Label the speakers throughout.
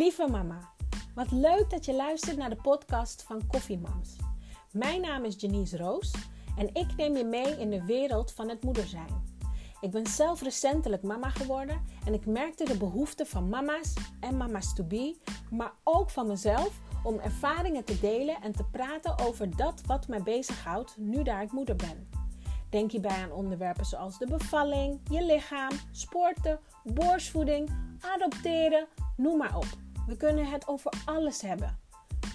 Speaker 1: Lieve mama, wat leuk dat je luistert naar de podcast van Koffiemams. Mijn naam is Janice Roos en ik neem je mee in de wereld van het moeder zijn. Ik ben zelf recentelijk mama geworden en ik merkte de behoefte van mama's en mama's to be, maar ook van mezelf om ervaringen te delen en te praten over dat wat mij bezighoudt nu daar ik moeder ben. Denk hierbij aan onderwerpen zoals de bevalling, je lichaam, sporten, borstvoeding, adopteren, noem maar op. We kunnen het over alles hebben.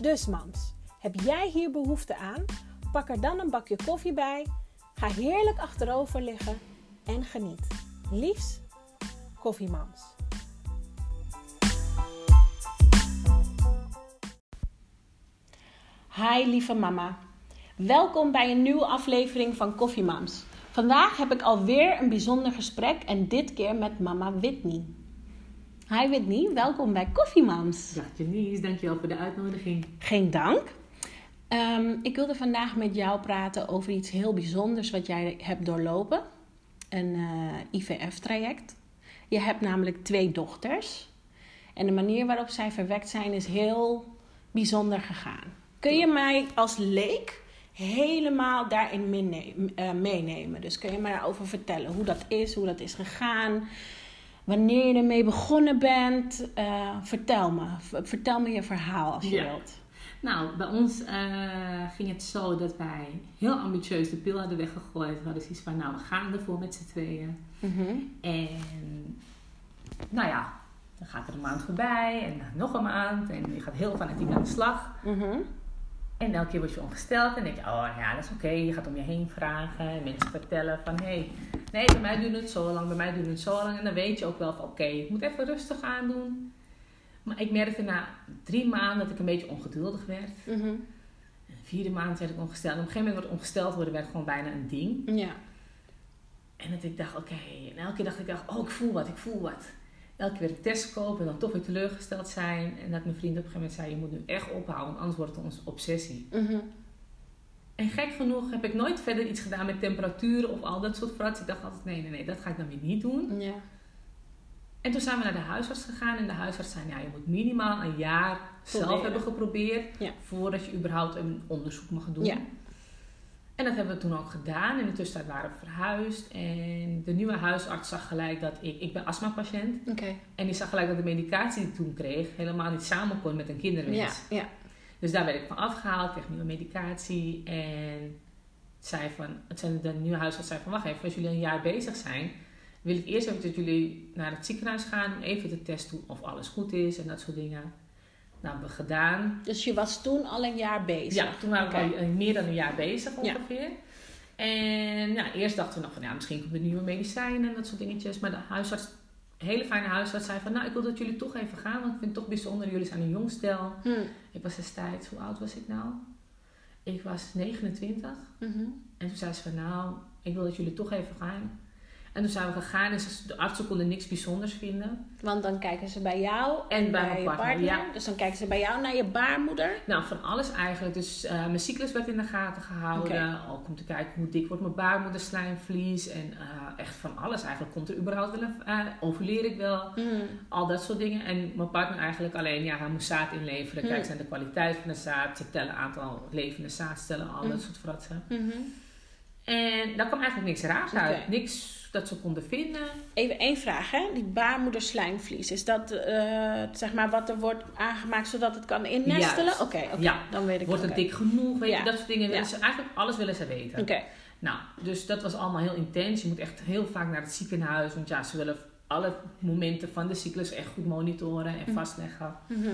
Speaker 1: Dus mams, heb jij hier behoefte aan? Pak er dan een bakje koffie bij, ga heerlijk achterover liggen en geniet. Liefs, koffiemams. Hi lieve mama. Welkom bij een nieuwe aflevering van Koffiemams. Vandaag heb ik alweer een bijzonder gesprek en dit keer met mama Whitney. Hi Whitney, welkom bij Koffiemams.
Speaker 2: Dag Janice, dankjewel voor de uitnodiging.
Speaker 1: Geen dank. Ehm, ik wilde vandaag met jou praten over iets heel bijzonders wat jij hebt doorlopen. Een eh, IVF-traject. Je hebt namelijk twee dochters. En de manier waarop zij verwekt zijn is heel bijzonder gegaan. Kun je mij als leek helemaal daarin meenemen, eh, meenemen? Dus kun je mij daarover vertellen hoe dat is, hoe dat is gegaan, wanneer je ermee begonnen bent? Eh, vertel me. Vertel me je verhaal als je
Speaker 2: Ja.
Speaker 1: wilt.
Speaker 2: Nou, bij ons eh, ging het zo dat wij heel ambitieus de pil hadden weggegooid. We hadden zoiets van, nou, we gaan ervoor met z'n tweeën.
Speaker 1: Mhm.
Speaker 2: En, nou ja, dan gaat er een maand voorbij en nog een maand. En je gaat heel fanatiek aan de slag.
Speaker 1: Mhm.
Speaker 2: En elke keer word je ongesteld en denk je, oh ja, dat is oké. Je gaat om je heen vragen en mensen vertellen van, hé, hey, nee, bij mij doen het zo lang, bij mij doen het zo lang. En dan weet je ook wel van, oké, ik moet even rustig aan doen. Maar ik merkte na drie maanden dat ik een beetje ongeduldig werd. De vierde maand werd ik ongesteld. En op een gegeven moment wordt ongesteld worden werd gewoon bijna een ding.
Speaker 1: Ja.
Speaker 2: En dat ik dacht, oké. En elke keer dacht ik, oh, ik voel wat, ik voel wat. Elke keer weer een test kopen en dan toch weer teleurgesteld zijn. En dat mijn vriend op een gegeven moment zei, je moet nu echt ophouden, want anders wordt het onze obsessie.
Speaker 1: Mhm.
Speaker 2: En gek genoeg heb ik nooit verder iets gedaan met temperaturen of al dat soort frats. Ik dacht altijd, nee, nee, nee, dat ga ik dan weer niet doen.
Speaker 1: Ja.
Speaker 2: En toen zijn we naar de huisarts gegaan. En de huisarts zei, ja, je moet minimaal een jaar zelf hebben geprobeerd.
Speaker 1: Ja.
Speaker 2: Voordat je überhaupt een onderzoek mag doen.
Speaker 1: Ja.
Speaker 2: En dat hebben we toen ook gedaan. In de tussentijd waren we verhuisd. En de nieuwe huisarts zag gelijk dat ik... Ik ben astmapatiënt.
Speaker 1: Oké.
Speaker 2: En die zag gelijk dat de medicatie die ik toen kreeg... helemaal niet samen kon met een kinderwens.
Speaker 1: Ja. Ja.
Speaker 2: Dus daar werd ik van afgehaald. kreeg nieuwe medicatie. En zei van... Het zijn de nieuwe huisarts zei van... Wacht even, als jullie een jaar bezig zijn... wil ik eerst even dat jullie naar het ziekenhuis gaan... om even te testen of alles goed is en dat soort dingen. Nou, hebben we gedaan.
Speaker 1: Dus je was toen al een jaar bezig?
Speaker 2: Ja, toen waren we al meer dan een jaar bezig
Speaker 1: Ja.
Speaker 2: ongeveer. En ja, eerst dachten we nog van ja, misschien komen er nieuwe medicijnen en dat soort dingetjes. Maar de huisarts, een hele fijne huisarts, zei van nou, ik wil dat jullie toch even gaan, want ik vind het toch bijzonder. Jullie zijn een jong stel.
Speaker 1: Hm.
Speaker 2: Ik was destijds, hoe oud was ik nou? Ik was 29.
Speaker 1: Mhm.
Speaker 2: En toen zei ze van nou, ik wil dat jullie toch even gaan. En toen zijn we gegaan en ze- de artsen konden niks bijzonders vinden.
Speaker 1: Want dan kijken ze bij jou
Speaker 2: En bij mijn
Speaker 1: je
Speaker 2: partner, ja.
Speaker 1: Dus dan kijken ze bij jou naar je baarmoeder.
Speaker 2: Nou, van alles eigenlijk. Dus eh, mijn cyclus werd in de gaten gehouden. Ook om te kijken hoe dik wordt mijn baarmoederslijmvlies. En eh, echt van alles eigenlijk. Komt er überhaupt wel een... eh, overleer ik wel?
Speaker 1: Hm.
Speaker 2: Al dat soort dingen. En mijn partner eigenlijk alleen, ja, hij moest zaad inleveren.
Speaker 1: Hmm.
Speaker 2: Kijken ze naar de kwaliteit van de zaad. Ze tellen aantal levende zaadcellen. Al
Speaker 1: Hmm.
Speaker 2: dat soort fratsen. En daar kwam eigenlijk niks raars uit. Niks dat ze konden vinden.
Speaker 1: Even één vraag, hè? Die baarmoederslijmvlies. Is dat eh, zeg maar wat er wordt aangemaakt zodat het kan innestelen? Oké, oké.
Speaker 2: Ja.
Speaker 1: Dan weet ik
Speaker 2: Wordt het dik genoeg? Weet
Speaker 1: Ja.
Speaker 2: je, dat soort dingen. willen
Speaker 1: Ja.
Speaker 2: Ze, eigenlijk alles willen ze weten.
Speaker 1: Oké.
Speaker 2: Nou, dus dat was allemaal heel intens. Je moet echt heel vaak naar het ziekenhuis. Want ja, ze willen alle momenten van de cyclus echt goed monitoren en
Speaker 1: Mhm.
Speaker 2: vastleggen.
Speaker 1: Mhm.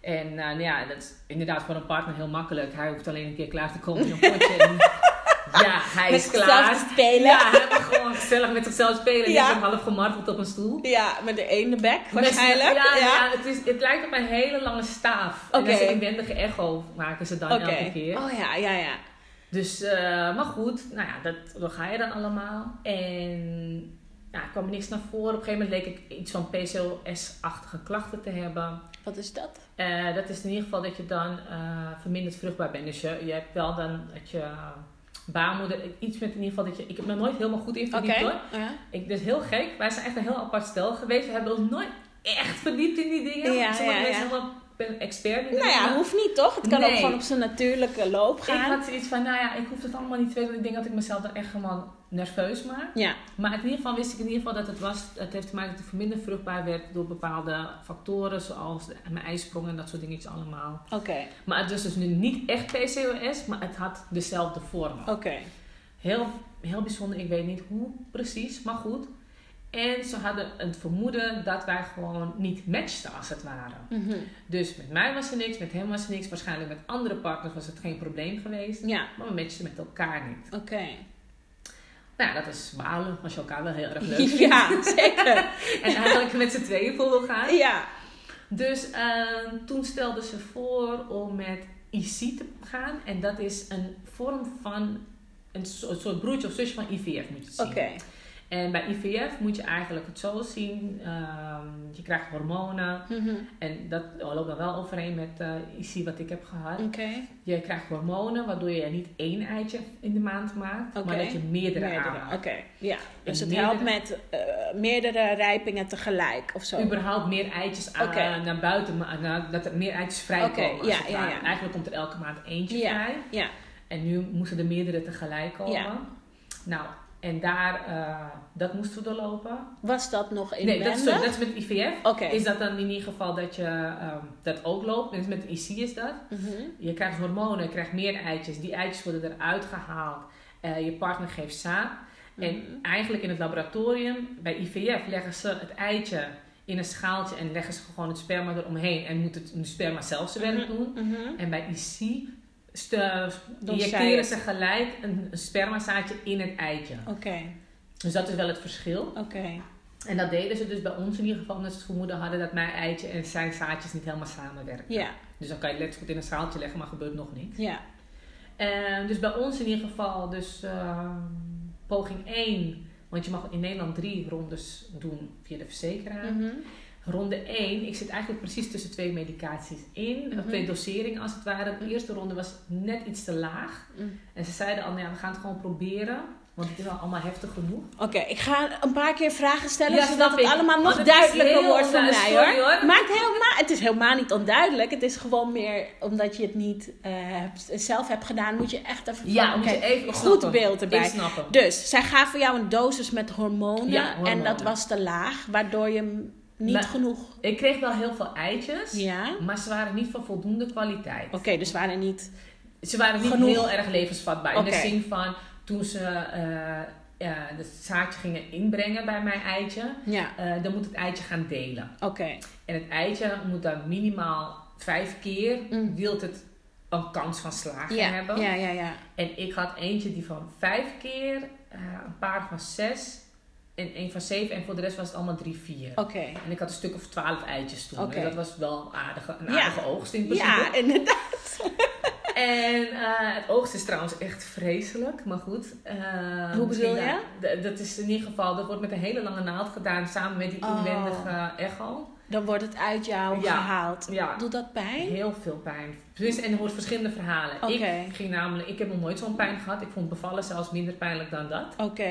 Speaker 2: En eh, nou ja, dat is inderdaad voor een partner heel makkelijk. Hij hoeft alleen een keer klaar te komen in een potje. en ja, hij is klaar.
Speaker 1: spelen.
Speaker 2: Ja, hij gewoon gezellig met zichzelf spelen.
Speaker 1: Ja.
Speaker 2: Ja. half gemarteld op een stoel.
Speaker 1: Ja, met de ene bek waarschijnlijk.
Speaker 2: Met- ja, ja. het, is, het lijkt op een hele lange staaf. En
Speaker 1: Oké.
Speaker 2: dat is een inwendige echo maken ze dan elke keer.
Speaker 1: Oh ja, ja, ja.
Speaker 2: Dus, eh, maar goed, nou ja, dat, dat ga je dan allemaal. En ja, er kwam niks naar voren. Op een gegeven moment leek ik iets van PCOS-achtige klachten te hebben.
Speaker 1: Wat is dat?
Speaker 2: Eh, dat is in ieder geval dat je dan eh, verminderd vruchtbaar bent. Dus je, je hebt wel dan dat je baarmoeder, iets met in ieder geval dat je, ik heb me nooit helemaal goed in verdiept hoor.
Speaker 1: Ja.
Speaker 2: Ik, dus heel gek, wij zijn echt een heel apart stel geweest. We hebben ons nooit echt verdiept in die dingen.
Speaker 1: Ja,
Speaker 2: Sommige
Speaker 1: ja,
Speaker 2: mensen
Speaker 1: ja.
Speaker 2: Ben expert in
Speaker 1: Nou ja,
Speaker 2: dingen.
Speaker 1: hoeft niet toch? Het kan ook gewoon op zijn natuurlijke loop
Speaker 2: Ik
Speaker 1: gaan.
Speaker 2: had zoiets van, nou ja, ik hoef het allemaal niet te weten. want Ik denk dat ik mezelf dan echt helemaal nerveus maak.
Speaker 1: Ja,
Speaker 2: Maar in ieder geval wist ik in ieder geval dat het was. Het heeft te maken dat ik minder vruchtbaar werd door bepaalde factoren. Zoals de- mijn ijsprong en dat soort dingetjes allemaal.
Speaker 1: oké.
Speaker 2: Maar het was dus nu niet echt PCOS, maar het had dezelfde vormen.
Speaker 1: Oké.
Speaker 2: Heel, heel bijzonder, ik weet niet hoe precies, maar goed. En ze hadden het vermoeden dat wij gewoon niet matchten als het ware.
Speaker 1: Mhm.
Speaker 2: Dus met mij was er niks, met hem was er niks. Waarschijnlijk met andere partners was het geen probleem geweest.
Speaker 1: Ja,
Speaker 2: Maar we matchten met elkaar niet.
Speaker 1: oké.
Speaker 2: Nou, ja, dat is balen als je elkaar wel heel erg leuk vindt.
Speaker 1: Ja, zeker.
Speaker 2: En eigenlijk met z'n tweeën voor wil gaan.
Speaker 1: Ja.
Speaker 2: Dus ehm, toen stelde ze voor om met IC te gaan. En dat is een vorm van een so- soort broertje of zusje van IVF moet je het zien.
Speaker 1: Oké.
Speaker 2: En bij IVF moet je eigenlijk het zo zien. ehm, je krijgt hormonen.
Speaker 1: Mhm.
Speaker 2: En dat loopt dan wel overeen met IC wat ik heb gehad.
Speaker 1: Oké.
Speaker 2: Je krijgt hormonen waardoor je niet één eitje in de maand maakt. Maar dat je meerdere,
Speaker 1: Meerdere.
Speaker 2: aanmaakt.
Speaker 1: Oké. Ja. Dus
Speaker 2: En
Speaker 1: het helpt met eh, meerdere rijpingen tegelijk of zo.
Speaker 2: überhaupt meer eitjes aan, naar buiten, naar, dat er meer eitjes vrijkomen.
Speaker 1: Ja, ja, ja.
Speaker 2: Eigenlijk komt er elke maand eentje vrij.
Speaker 1: Ja.
Speaker 2: En nu moesten er meerdere tegelijk komen.
Speaker 1: Ja.
Speaker 2: Nou, en daar, eh, dat moesten we doorlopen.
Speaker 1: Was dat nog in
Speaker 2: nee, dat is, dat met IVF. Is dat dan in ieder geval dat je ehm, dat ook loopt. Dus met IC is dat.
Speaker 1: Mhm.
Speaker 2: Je krijgt hormonen, je krijgt meer eitjes. Die eitjes worden eruit gehaald. Eh, je partner geeft zaad. En
Speaker 1: Mhm.
Speaker 2: eigenlijk in het laboratorium, bij IVF, leggen ze het eitje in een schaaltje en leggen ze gewoon het sperma eromheen. En moet het sperma zelf zijn werk doen.
Speaker 1: Mhm.
Speaker 2: En bij IC injecteren
Speaker 1: zij
Speaker 2: ze gelijk een, spermazaadje in het eitje.
Speaker 1: Oké.
Speaker 2: Dus dat is wel het verschil.
Speaker 1: Oké.
Speaker 2: En dat deden ze dus bij ons in ieder geval, omdat ze het vermoeden hadden dat mijn eitje en zijn zaadjes niet helemaal samenwerken.
Speaker 1: Ja.
Speaker 2: Dus dan kan je letterlijk goed in een schaaltje leggen, maar gebeurt nog niks.
Speaker 1: Ja.
Speaker 2: En dus bij ons in ieder geval, dus ehm, poging 1, want je mag in Nederland drie rondes doen via de verzekeraar.
Speaker 1: Mhm.
Speaker 2: Ronde 1, ik zit eigenlijk precies tussen twee medicaties in,
Speaker 1: Mhm.
Speaker 2: of twee doseringen als het ware. De eerste ronde was net iets te laag.
Speaker 1: Mhm.
Speaker 2: En ze zeiden al, nou ja, we gaan het gewoon proberen, want het is al allemaal heftig genoeg.
Speaker 1: Oké, ik ga een paar keer vragen stellen
Speaker 2: Ja,
Speaker 1: zodat het
Speaker 2: ik.
Speaker 1: allemaal nog
Speaker 2: het
Speaker 1: duidelijker wordt voor mij hoor.
Speaker 2: Hoor.
Speaker 1: Maakt helemaal, het is helemaal niet onduidelijk. Het is gewoon meer omdat je het niet eh, zelf hebt gedaan, moet je echt even
Speaker 2: Ja,
Speaker 1: van,
Speaker 2: even
Speaker 1: goed
Speaker 2: snappen.
Speaker 1: beeld erbij. Dus zij gaven jou een dosis met hormonen,
Speaker 2: Ja,
Speaker 1: en dat was te laag, waardoor je niet
Speaker 2: Maar-
Speaker 1: genoeg.
Speaker 2: Ik kreeg wel heel veel eitjes,
Speaker 1: Ja.
Speaker 2: maar ze waren niet van voldoende kwaliteit.
Speaker 1: Oké, dus waren niet.
Speaker 2: Ze waren niet
Speaker 1: Genoeg.
Speaker 2: heel erg levensvatbaar. In de zin van toen ze ja, het zaadje gingen inbrengen bij mijn eitje,
Speaker 1: Ja.
Speaker 2: eh, dan moet het eitje gaan delen.
Speaker 1: Oké.
Speaker 2: En het eitje moet dan minimaal vijf keer,
Speaker 1: Mm.
Speaker 2: wilt het een kans van slagen
Speaker 1: Ja.
Speaker 2: hebben.
Speaker 1: Ja, ja, ja.
Speaker 2: En ik had eentje die van vijf keer, een paar van zes en een van zeven. En voor de rest was het allemaal drie, vier.
Speaker 1: Oké.
Speaker 2: En ik had een stuk of twaalf eitjes toen. En dat was wel een aardige, een
Speaker 1: Ja.
Speaker 2: aardige oogst in principe.
Speaker 1: Ja, inderdaad.
Speaker 2: En eh, het oogst is trouwens echt vreselijk, maar goed. eh,
Speaker 1: Hoe bedoel je?
Speaker 2: Dat is in ieder geval, dat wordt met een hele lange naald gedaan samen met die
Speaker 1: Oh.
Speaker 2: inwendige echo.
Speaker 1: Dan wordt het uit jou
Speaker 2: Ja.
Speaker 1: gehaald.
Speaker 2: Ja,
Speaker 1: Doet dat pijn?
Speaker 2: heel veel pijn. Dus, en er hoort verschillende verhalen. Ik ging namelijk, ik heb nog nooit zo'n pijn gehad. Ik vond bevallen zelfs minder pijnlijk dan dat.
Speaker 1: Oké.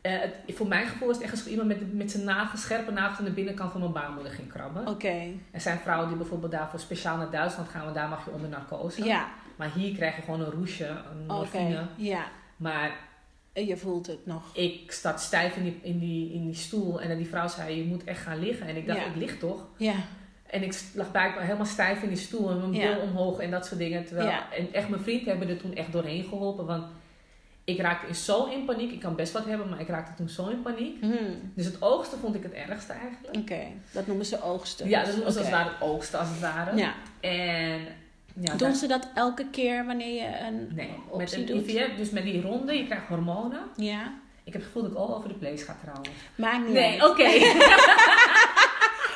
Speaker 2: Eh, het, voor mijn gevoel is het echt alsof iemand met, met zijn nagels, scherpe nagels aan de binnenkant van mijn baarmoeder ging krabben.
Speaker 1: Oké.
Speaker 2: Er zijn vrouwen die bijvoorbeeld daarvoor speciaal naar Duitsland gaan, want daar mag je onder narcose.
Speaker 1: Ja.
Speaker 2: Maar hier krijg je gewoon een roesje, een
Speaker 1: Oké.
Speaker 2: morfine.
Speaker 1: Ja.
Speaker 2: Maar
Speaker 1: En je voelt het nog.
Speaker 2: ik zat stijf in die, in, die, in die stoel en dan die vrouw zei, je moet echt gaan liggen. En ik dacht,
Speaker 1: Ja.
Speaker 2: ik lig toch?
Speaker 1: Ja.
Speaker 2: En ik lag blijkbaar helemaal stijf in die stoel en mijn
Speaker 1: Ja.
Speaker 2: bil omhoog en dat soort dingen. Terwijl,
Speaker 1: Ja.
Speaker 2: En echt mijn vriend hebben er toen echt doorheen geholpen, want ik raakte in zo in paniek. Ik kan best wat hebben, maar ik raakte toen zo in paniek.
Speaker 1: Hmm.
Speaker 2: Dus het oogsten vond ik het ergste eigenlijk.
Speaker 1: Oké. Dat noemen ze oogsten.
Speaker 2: Ja, dat was als
Speaker 1: Oké.
Speaker 2: het ware het oogsten als het ware.
Speaker 1: Ja.
Speaker 2: En ja,
Speaker 1: Doen
Speaker 2: daar-
Speaker 1: ze dat elke keer wanneer je een
Speaker 2: Nee, met een
Speaker 1: doet?
Speaker 2: IVF, dus met die ronde, je krijgt hormonen.
Speaker 1: Ja.
Speaker 2: Ik heb het gevoel dat ik al over de place ga trouwens.
Speaker 1: Maakt niet
Speaker 2: Nee, oké.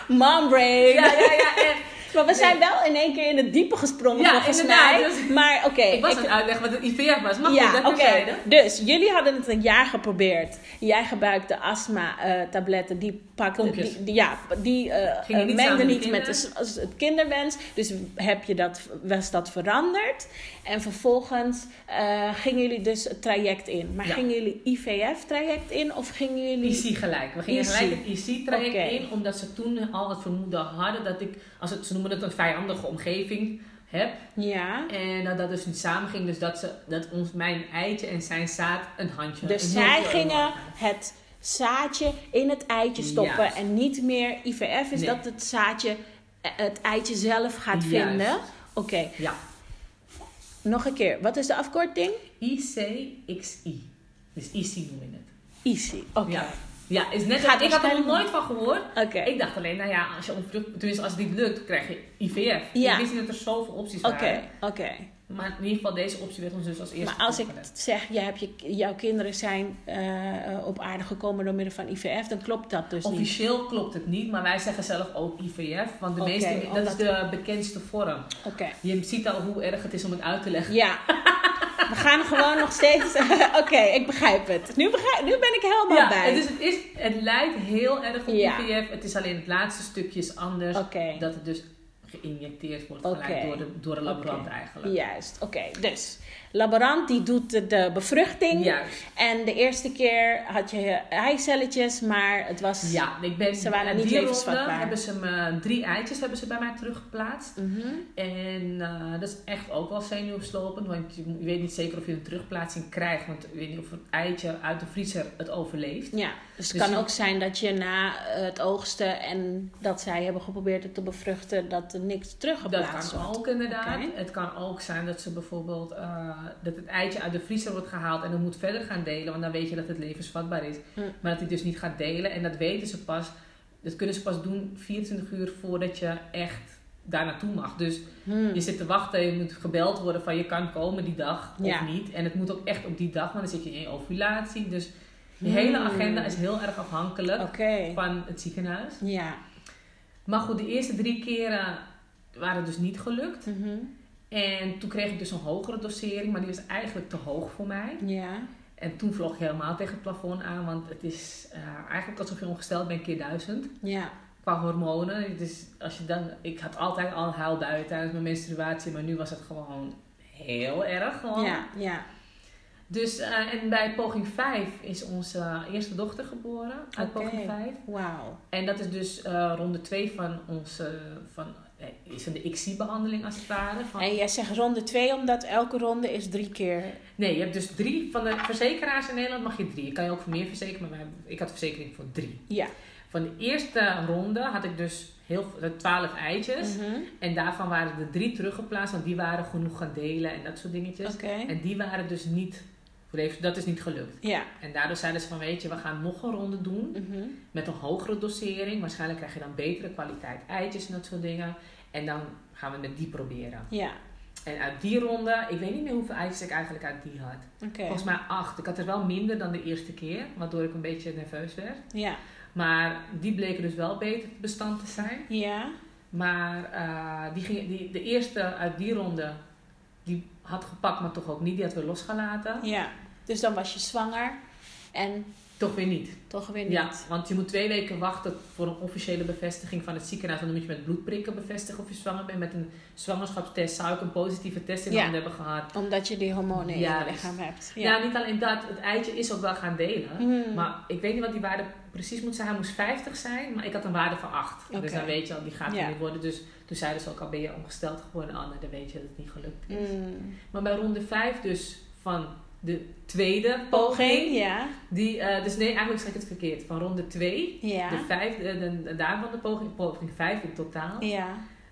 Speaker 1: Mom brain.
Speaker 2: ja, ja, ja. En
Speaker 1: Maar we zijn wel in één keer in het diepe gesprongen
Speaker 2: Ja,
Speaker 1: volgens
Speaker 2: inderdaad,
Speaker 1: mij.
Speaker 2: dus-
Speaker 1: Maar oké.
Speaker 2: ik was
Speaker 1: ik-
Speaker 2: aan het uitleggen wat het IVF was. Maar
Speaker 1: ja,
Speaker 2: goed, dat
Speaker 1: oké.
Speaker 2: terzijde.
Speaker 1: Dus jullie hadden het een jaar geprobeerd. Jij gebruikte astma-tabletten. die pakte,
Speaker 2: Pompjes.
Speaker 1: die, die- ja, die eh, eh,
Speaker 2: niet samen met
Speaker 1: niet met de, het kinderwens. Dus heb je dat, was dat veranderd. En vervolgens eh, gingen jullie dus het traject in. Maar
Speaker 2: Ja.
Speaker 1: gingen jullie IVF-traject in of gingen jullie...
Speaker 2: IC gelijk. We gingen
Speaker 1: IC.
Speaker 2: gelijk het IC-traject in, omdat ze toen al het vermoeden hadden dat ik, als het, ze noemen het een vijandige omgeving, heb.
Speaker 1: Ja.
Speaker 2: En dat dat dus niet samen ging. Dus dat, ze, dat ons, mijn eitje en zijn zaad een handje.
Speaker 1: Dus
Speaker 2: een
Speaker 1: zij gingen het zaadje in het eitje stoppen.
Speaker 2: Juist.
Speaker 1: En niet meer IVF is
Speaker 2: Nee.
Speaker 1: dat het zaadje eh, het eitje zelf gaat
Speaker 2: Juist.
Speaker 1: vinden. Oké,
Speaker 2: Ja.
Speaker 1: nog een keer. Wat is de afkorting?
Speaker 2: ICXI. Dus IC noem je het.
Speaker 1: Easy. Oké.
Speaker 2: Ja. Ja, is net
Speaker 1: Gaat
Speaker 2: ik had er nog nooit van gehoord.
Speaker 1: Oké.
Speaker 2: Ik dacht alleen, nou ja, als je onvrucht, tenminste als het niet lukt, krijg je IVF.
Speaker 1: Ja.
Speaker 2: Ik wist niet dat er zoveel opties
Speaker 1: Oké,
Speaker 2: waren.
Speaker 1: oké.
Speaker 2: Maar in ieder geval, deze optie werd ons dus als eerste
Speaker 1: Maar als ik zeg, jij hebt je, jouw kinderen zijn eh, op aarde gekomen door middel van IVF, dan klopt dat dus niet.
Speaker 2: Officieel klopt het niet, maar wij zeggen zelf ook IVF. Want de meeste, dat is de bekendste vorm.
Speaker 1: Oké.
Speaker 2: Je ziet al hoe erg het is om het uit te leggen.
Speaker 1: Ja. We gaan gewoon nog steeds. Oké, ik begrijp het. Nu, begrijp, nu ben ik helemaal
Speaker 2: Ja,
Speaker 1: bij.
Speaker 2: dus het, is, het lijkt heel erg op
Speaker 1: Ja.
Speaker 2: IVF. Het is alleen het laatste stukje is anders.
Speaker 1: Oké.
Speaker 2: Dat het dus geïnjecteerd wordt gelijk door de, door de laborant eigenlijk.
Speaker 1: Juist, oké. Dus, laborant die doet de, bevruchting.
Speaker 2: Juist.
Speaker 1: En de eerste keer had je eicelletjes, maar het was...
Speaker 2: Ja, ik ben,
Speaker 1: Ze waren
Speaker 2: in
Speaker 1: niet levensvatbaar.
Speaker 2: hebben ze me drie eitjes hebben ze bij mij teruggeplaatst.
Speaker 1: Mhm.
Speaker 2: En eh, dat is echt ook wel zenuwslopend, want je, weet niet zeker of je een terugplaatsing krijgt. Want je weet niet of het eitje uit de vriezer het overleeft.
Speaker 1: Ja, dus het
Speaker 2: Dus
Speaker 1: kan ook zijn dat je na het oogsten en dat zij hebben geprobeerd het te bevruchten, dat er niks
Speaker 2: Dat
Speaker 1: teruggeplaatst
Speaker 2: kan
Speaker 1: wordt.
Speaker 2: ook inderdaad. Het kan ook zijn dat ze bijvoorbeeld eh, dat het eitje uit de vriezer wordt gehaald en dan moet verder gaan delen, want dan weet je dat het levensvatbaar is.
Speaker 1: Hm.
Speaker 2: Maar dat hij dus niet gaat delen en dat weten ze pas. Dat kunnen ze pas doen 24 uur voordat je echt daar naartoe mag. Dus
Speaker 1: Hmm.
Speaker 2: je zit te wachten, je moet gebeld worden van je kan komen die dag
Speaker 1: Ja.
Speaker 2: of niet. En het moet ook echt op die dag, want dan zit je in je ovulatie. Dus je
Speaker 1: Hmm.
Speaker 2: hele agenda is heel erg afhankelijk van het ziekenhuis.
Speaker 1: Ja.
Speaker 2: Maar goed, de eerste drie keren waren het dus niet gelukt.
Speaker 1: Mhm.
Speaker 2: En toen kreeg ik dus een hogere dosering, maar die was eigenlijk te hoog voor mij.
Speaker 1: Ja.
Speaker 2: En toen vloog ik helemaal tegen het plafond aan, want het is eh, eigenlijk alsof je ongesteld bent keer duizend.
Speaker 1: Ja.
Speaker 2: Qua hormonen. Is, als je dan, ik had altijd al huilbuien tijdens mijn menstruatie, maar nu was het gewoon heel erg. Gewoon.
Speaker 1: Ja. Ja.
Speaker 2: Dus, eh, en bij poging 5 is onze eerste dochter geboren. Uit poging 5.
Speaker 1: Wauw.
Speaker 2: En dat is dus eh, ronde 2 van onze, van, eh, is van de ICSI-behandeling als het ware. Van,
Speaker 1: En jij zegt ronde 2, omdat elke ronde is drie keer.
Speaker 2: Nee, je hebt dus drie. Van de verzekeraars in Nederland mag je drie. Je kan je ook voor meer verzekeren, maar ik had verzekering voor drie.
Speaker 1: Ja.
Speaker 2: Van de eerste ronde had ik dus heel twaalf eitjes.
Speaker 1: Mhm.
Speaker 2: En daarvan waren er drie teruggeplaatst, want die waren genoeg gaan delen en dat soort dingetjes. En die waren dus niet, dat is niet gelukt.
Speaker 1: Ja.
Speaker 2: En daardoor zeiden ze van, weet je, we gaan nog een ronde doen
Speaker 1: Mhm.
Speaker 2: met een hogere dosering. Waarschijnlijk krijg je dan betere kwaliteit eitjes en dat soort dingen. En dan gaan we met die proberen.
Speaker 1: Ja.
Speaker 2: En uit die ronde, ik weet niet meer hoeveel eitjes ik eigenlijk uit die had.
Speaker 1: Oké.
Speaker 2: Volgens mij acht. Ik had er wel minder dan de eerste keer, waardoor ik een beetje nerveus werd.
Speaker 1: Ja.
Speaker 2: Maar die bleken dus wel beter bestand te zijn.
Speaker 1: Ja.
Speaker 2: Maar eh, die ging, die, de eerste uit die ronde, die had gepakt, maar toch ook niet. Die had weer losgelaten.
Speaker 1: Ja. Dus dan was je zwanger en
Speaker 2: Toch weer niet.
Speaker 1: toch weer niet.
Speaker 2: Ja, want je moet twee weken wachten voor een officiële bevestiging van het ziekenhuis. Want dan moet je met bloedprikken bevestigen of je zwanger bent. Met een zwangerschapstest zou ik een positieve test in
Speaker 1: Ja.
Speaker 2: handen hebben gehad.
Speaker 1: Omdat je die hormonen in je lichaam hebt.
Speaker 2: Ja. niet alleen dat. Het eitje is ook wel gaan delen.
Speaker 1: Mhm.
Speaker 2: Maar ik weet niet wat die waarde precies moet zijn. Hij moest 50 zijn, maar ik had een waarde van 8.
Speaker 1: Oké.
Speaker 2: Dus dan weet je al, die gaat er
Speaker 1: Ja.
Speaker 2: niet worden. Dus toen zeiden ze ook al, ben je ongesteld geworden? Oh, nee, dan weet je dat het niet gelukt is.
Speaker 1: Mm.
Speaker 2: Maar bij ronde 5 dus van de tweede
Speaker 1: Poging, ja.
Speaker 2: Die, eh, dus nee, eigenlijk zeg ik het verkeerd. Van ronde 2,
Speaker 1: Ja.
Speaker 2: de vijfde, eh, de, de, daarvan de poging, poging 5 in totaal.
Speaker 1: Ja.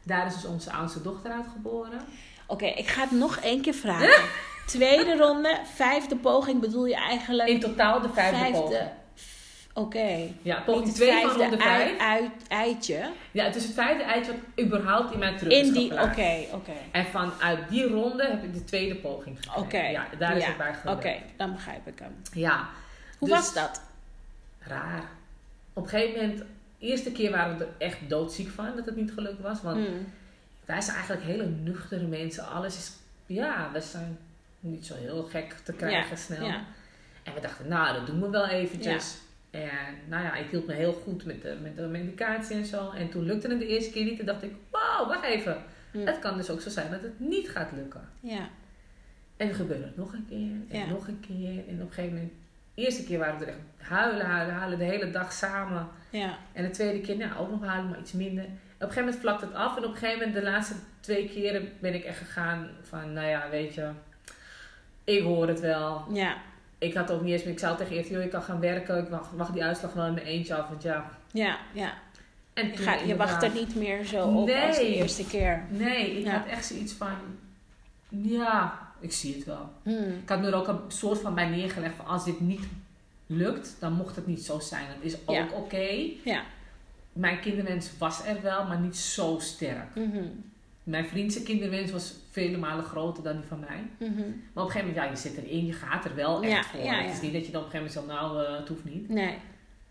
Speaker 2: Daar is dus onze oudste dochter uitgeboren.
Speaker 1: Oké, ik ga het nog één keer vragen. Tweede ronde, vijfde poging bedoel je eigenlijk
Speaker 2: In totaal de vijfde, poging.
Speaker 1: Oké.
Speaker 2: Ja,
Speaker 1: Niet
Speaker 2: poging 2 van
Speaker 1: vijfde
Speaker 2: ronde
Speaker 1: ei-
Speaker 2: 5.
Speaker 1: uit, eitje.
Speaker 2: Ja, het is het vijfde eitje wat überhaupt in mij terug
Speaker 1: In die, oké, oké.
Speaker 2: En vanuit die ronde heb ik de tweede poging gekregen.
Speaker 1: Oké.
Speaker 2: Ja, daar is
Speaker 1: Ja,
Speaker 2: het bij gebeurd.
Speaker 1: Oké, dan begrijp ik hem.
Speaker 2: Ja.
Speaker 1: Hoe
Speaker 2: Dus-
Speaker 1: was dat?
Speaker 2: Raar. Op een gegeven moment, de eerste keer waren we er echt doodziek van dat het niet gelukt was. Want
Speaker 1: Mm.
Speaker 2: wij zijn eigenlijk hele nuchtere mensen. Alles is, ja, we zijn niet zo heel gek te krijgen snel.
Speaker 1: Ja.
Speaker 2: En we dachten, nou, dat doen we wel eventjes. En nou ja, ik hield me heel goed met de, met de medicatie en zo. En toen lukte het de eerste keer niet. Toen dacht ik, wauw, wacht even.
Speaker 1: Mm.
Speaker 2: Het kan dus ook zo zijn dat het niet gaat lukken.
Speaker 1: Ja.
Speaker 2: En dan gebeurde het nog een keer, en
Speaker 1: Ja.
Speaker 2: nog een keer. En op een gegeven moment, de eerste keer waren we er echt huilen, huilen, huilen, de hele dag samen.
Speaker 1: Ja.
Speaker 2: En de tweede keer, nou, ook nog huilen, maar iets minder. En op een gegeven moment vlakt het af. En op een gegeven moment, de laatste twee keren, ben ik echt gegaan van, nou ja, weet je, ik hoor het wel.
Speaker 1: Ja.
Speaker 2: Ik had ook niet eens meer, ik zou tegen eerst, joh, ik kan gaan werken. Ik wacht, wacht die uitslag wel in mijn eentje af, want ja.
Speaker 1: Ja. Ja.
Speaker 2: En
Speaker 1: Je, gaat, je wacht er niet meer zo op als de
Speaker 2: Nee.
Speaker 1: eerste keer.
Speaker 2: Nee, ik
Speaker 1: Ja.
Speaker 2: had echt zoiets van, ja, ik zie het wel.
Speaker 1: Hmm.
Speaker 2: Ik had me er ook een soort van bij neergelegd van, als dit niet lukt, dan mocht het niet zo zijn. Dat is ook
Speaker 1: Ja.
Speaker 2: oké.
Speaker 1: Ja.
Speaker 2: Mijn kinderwens was er wel, maar niet zo sterk.
Speaker 1: Mhm.
Speaker 2: Mijn vriendse kinderwens was vele malen groter dan die van mij.
Speaker 1: Mhm.
Speaker 2: Maar op een gegeven moment, ja, je zit erin, je gaat er wel echt
Speaker 1: Ja,
Speaker 2: voor.
Speaker 1: ja,
Speaker 2: Het is niet dat je dan op een gegeven moment zo, nou, eh, het hoeft niet.
Speaker 1: Nee.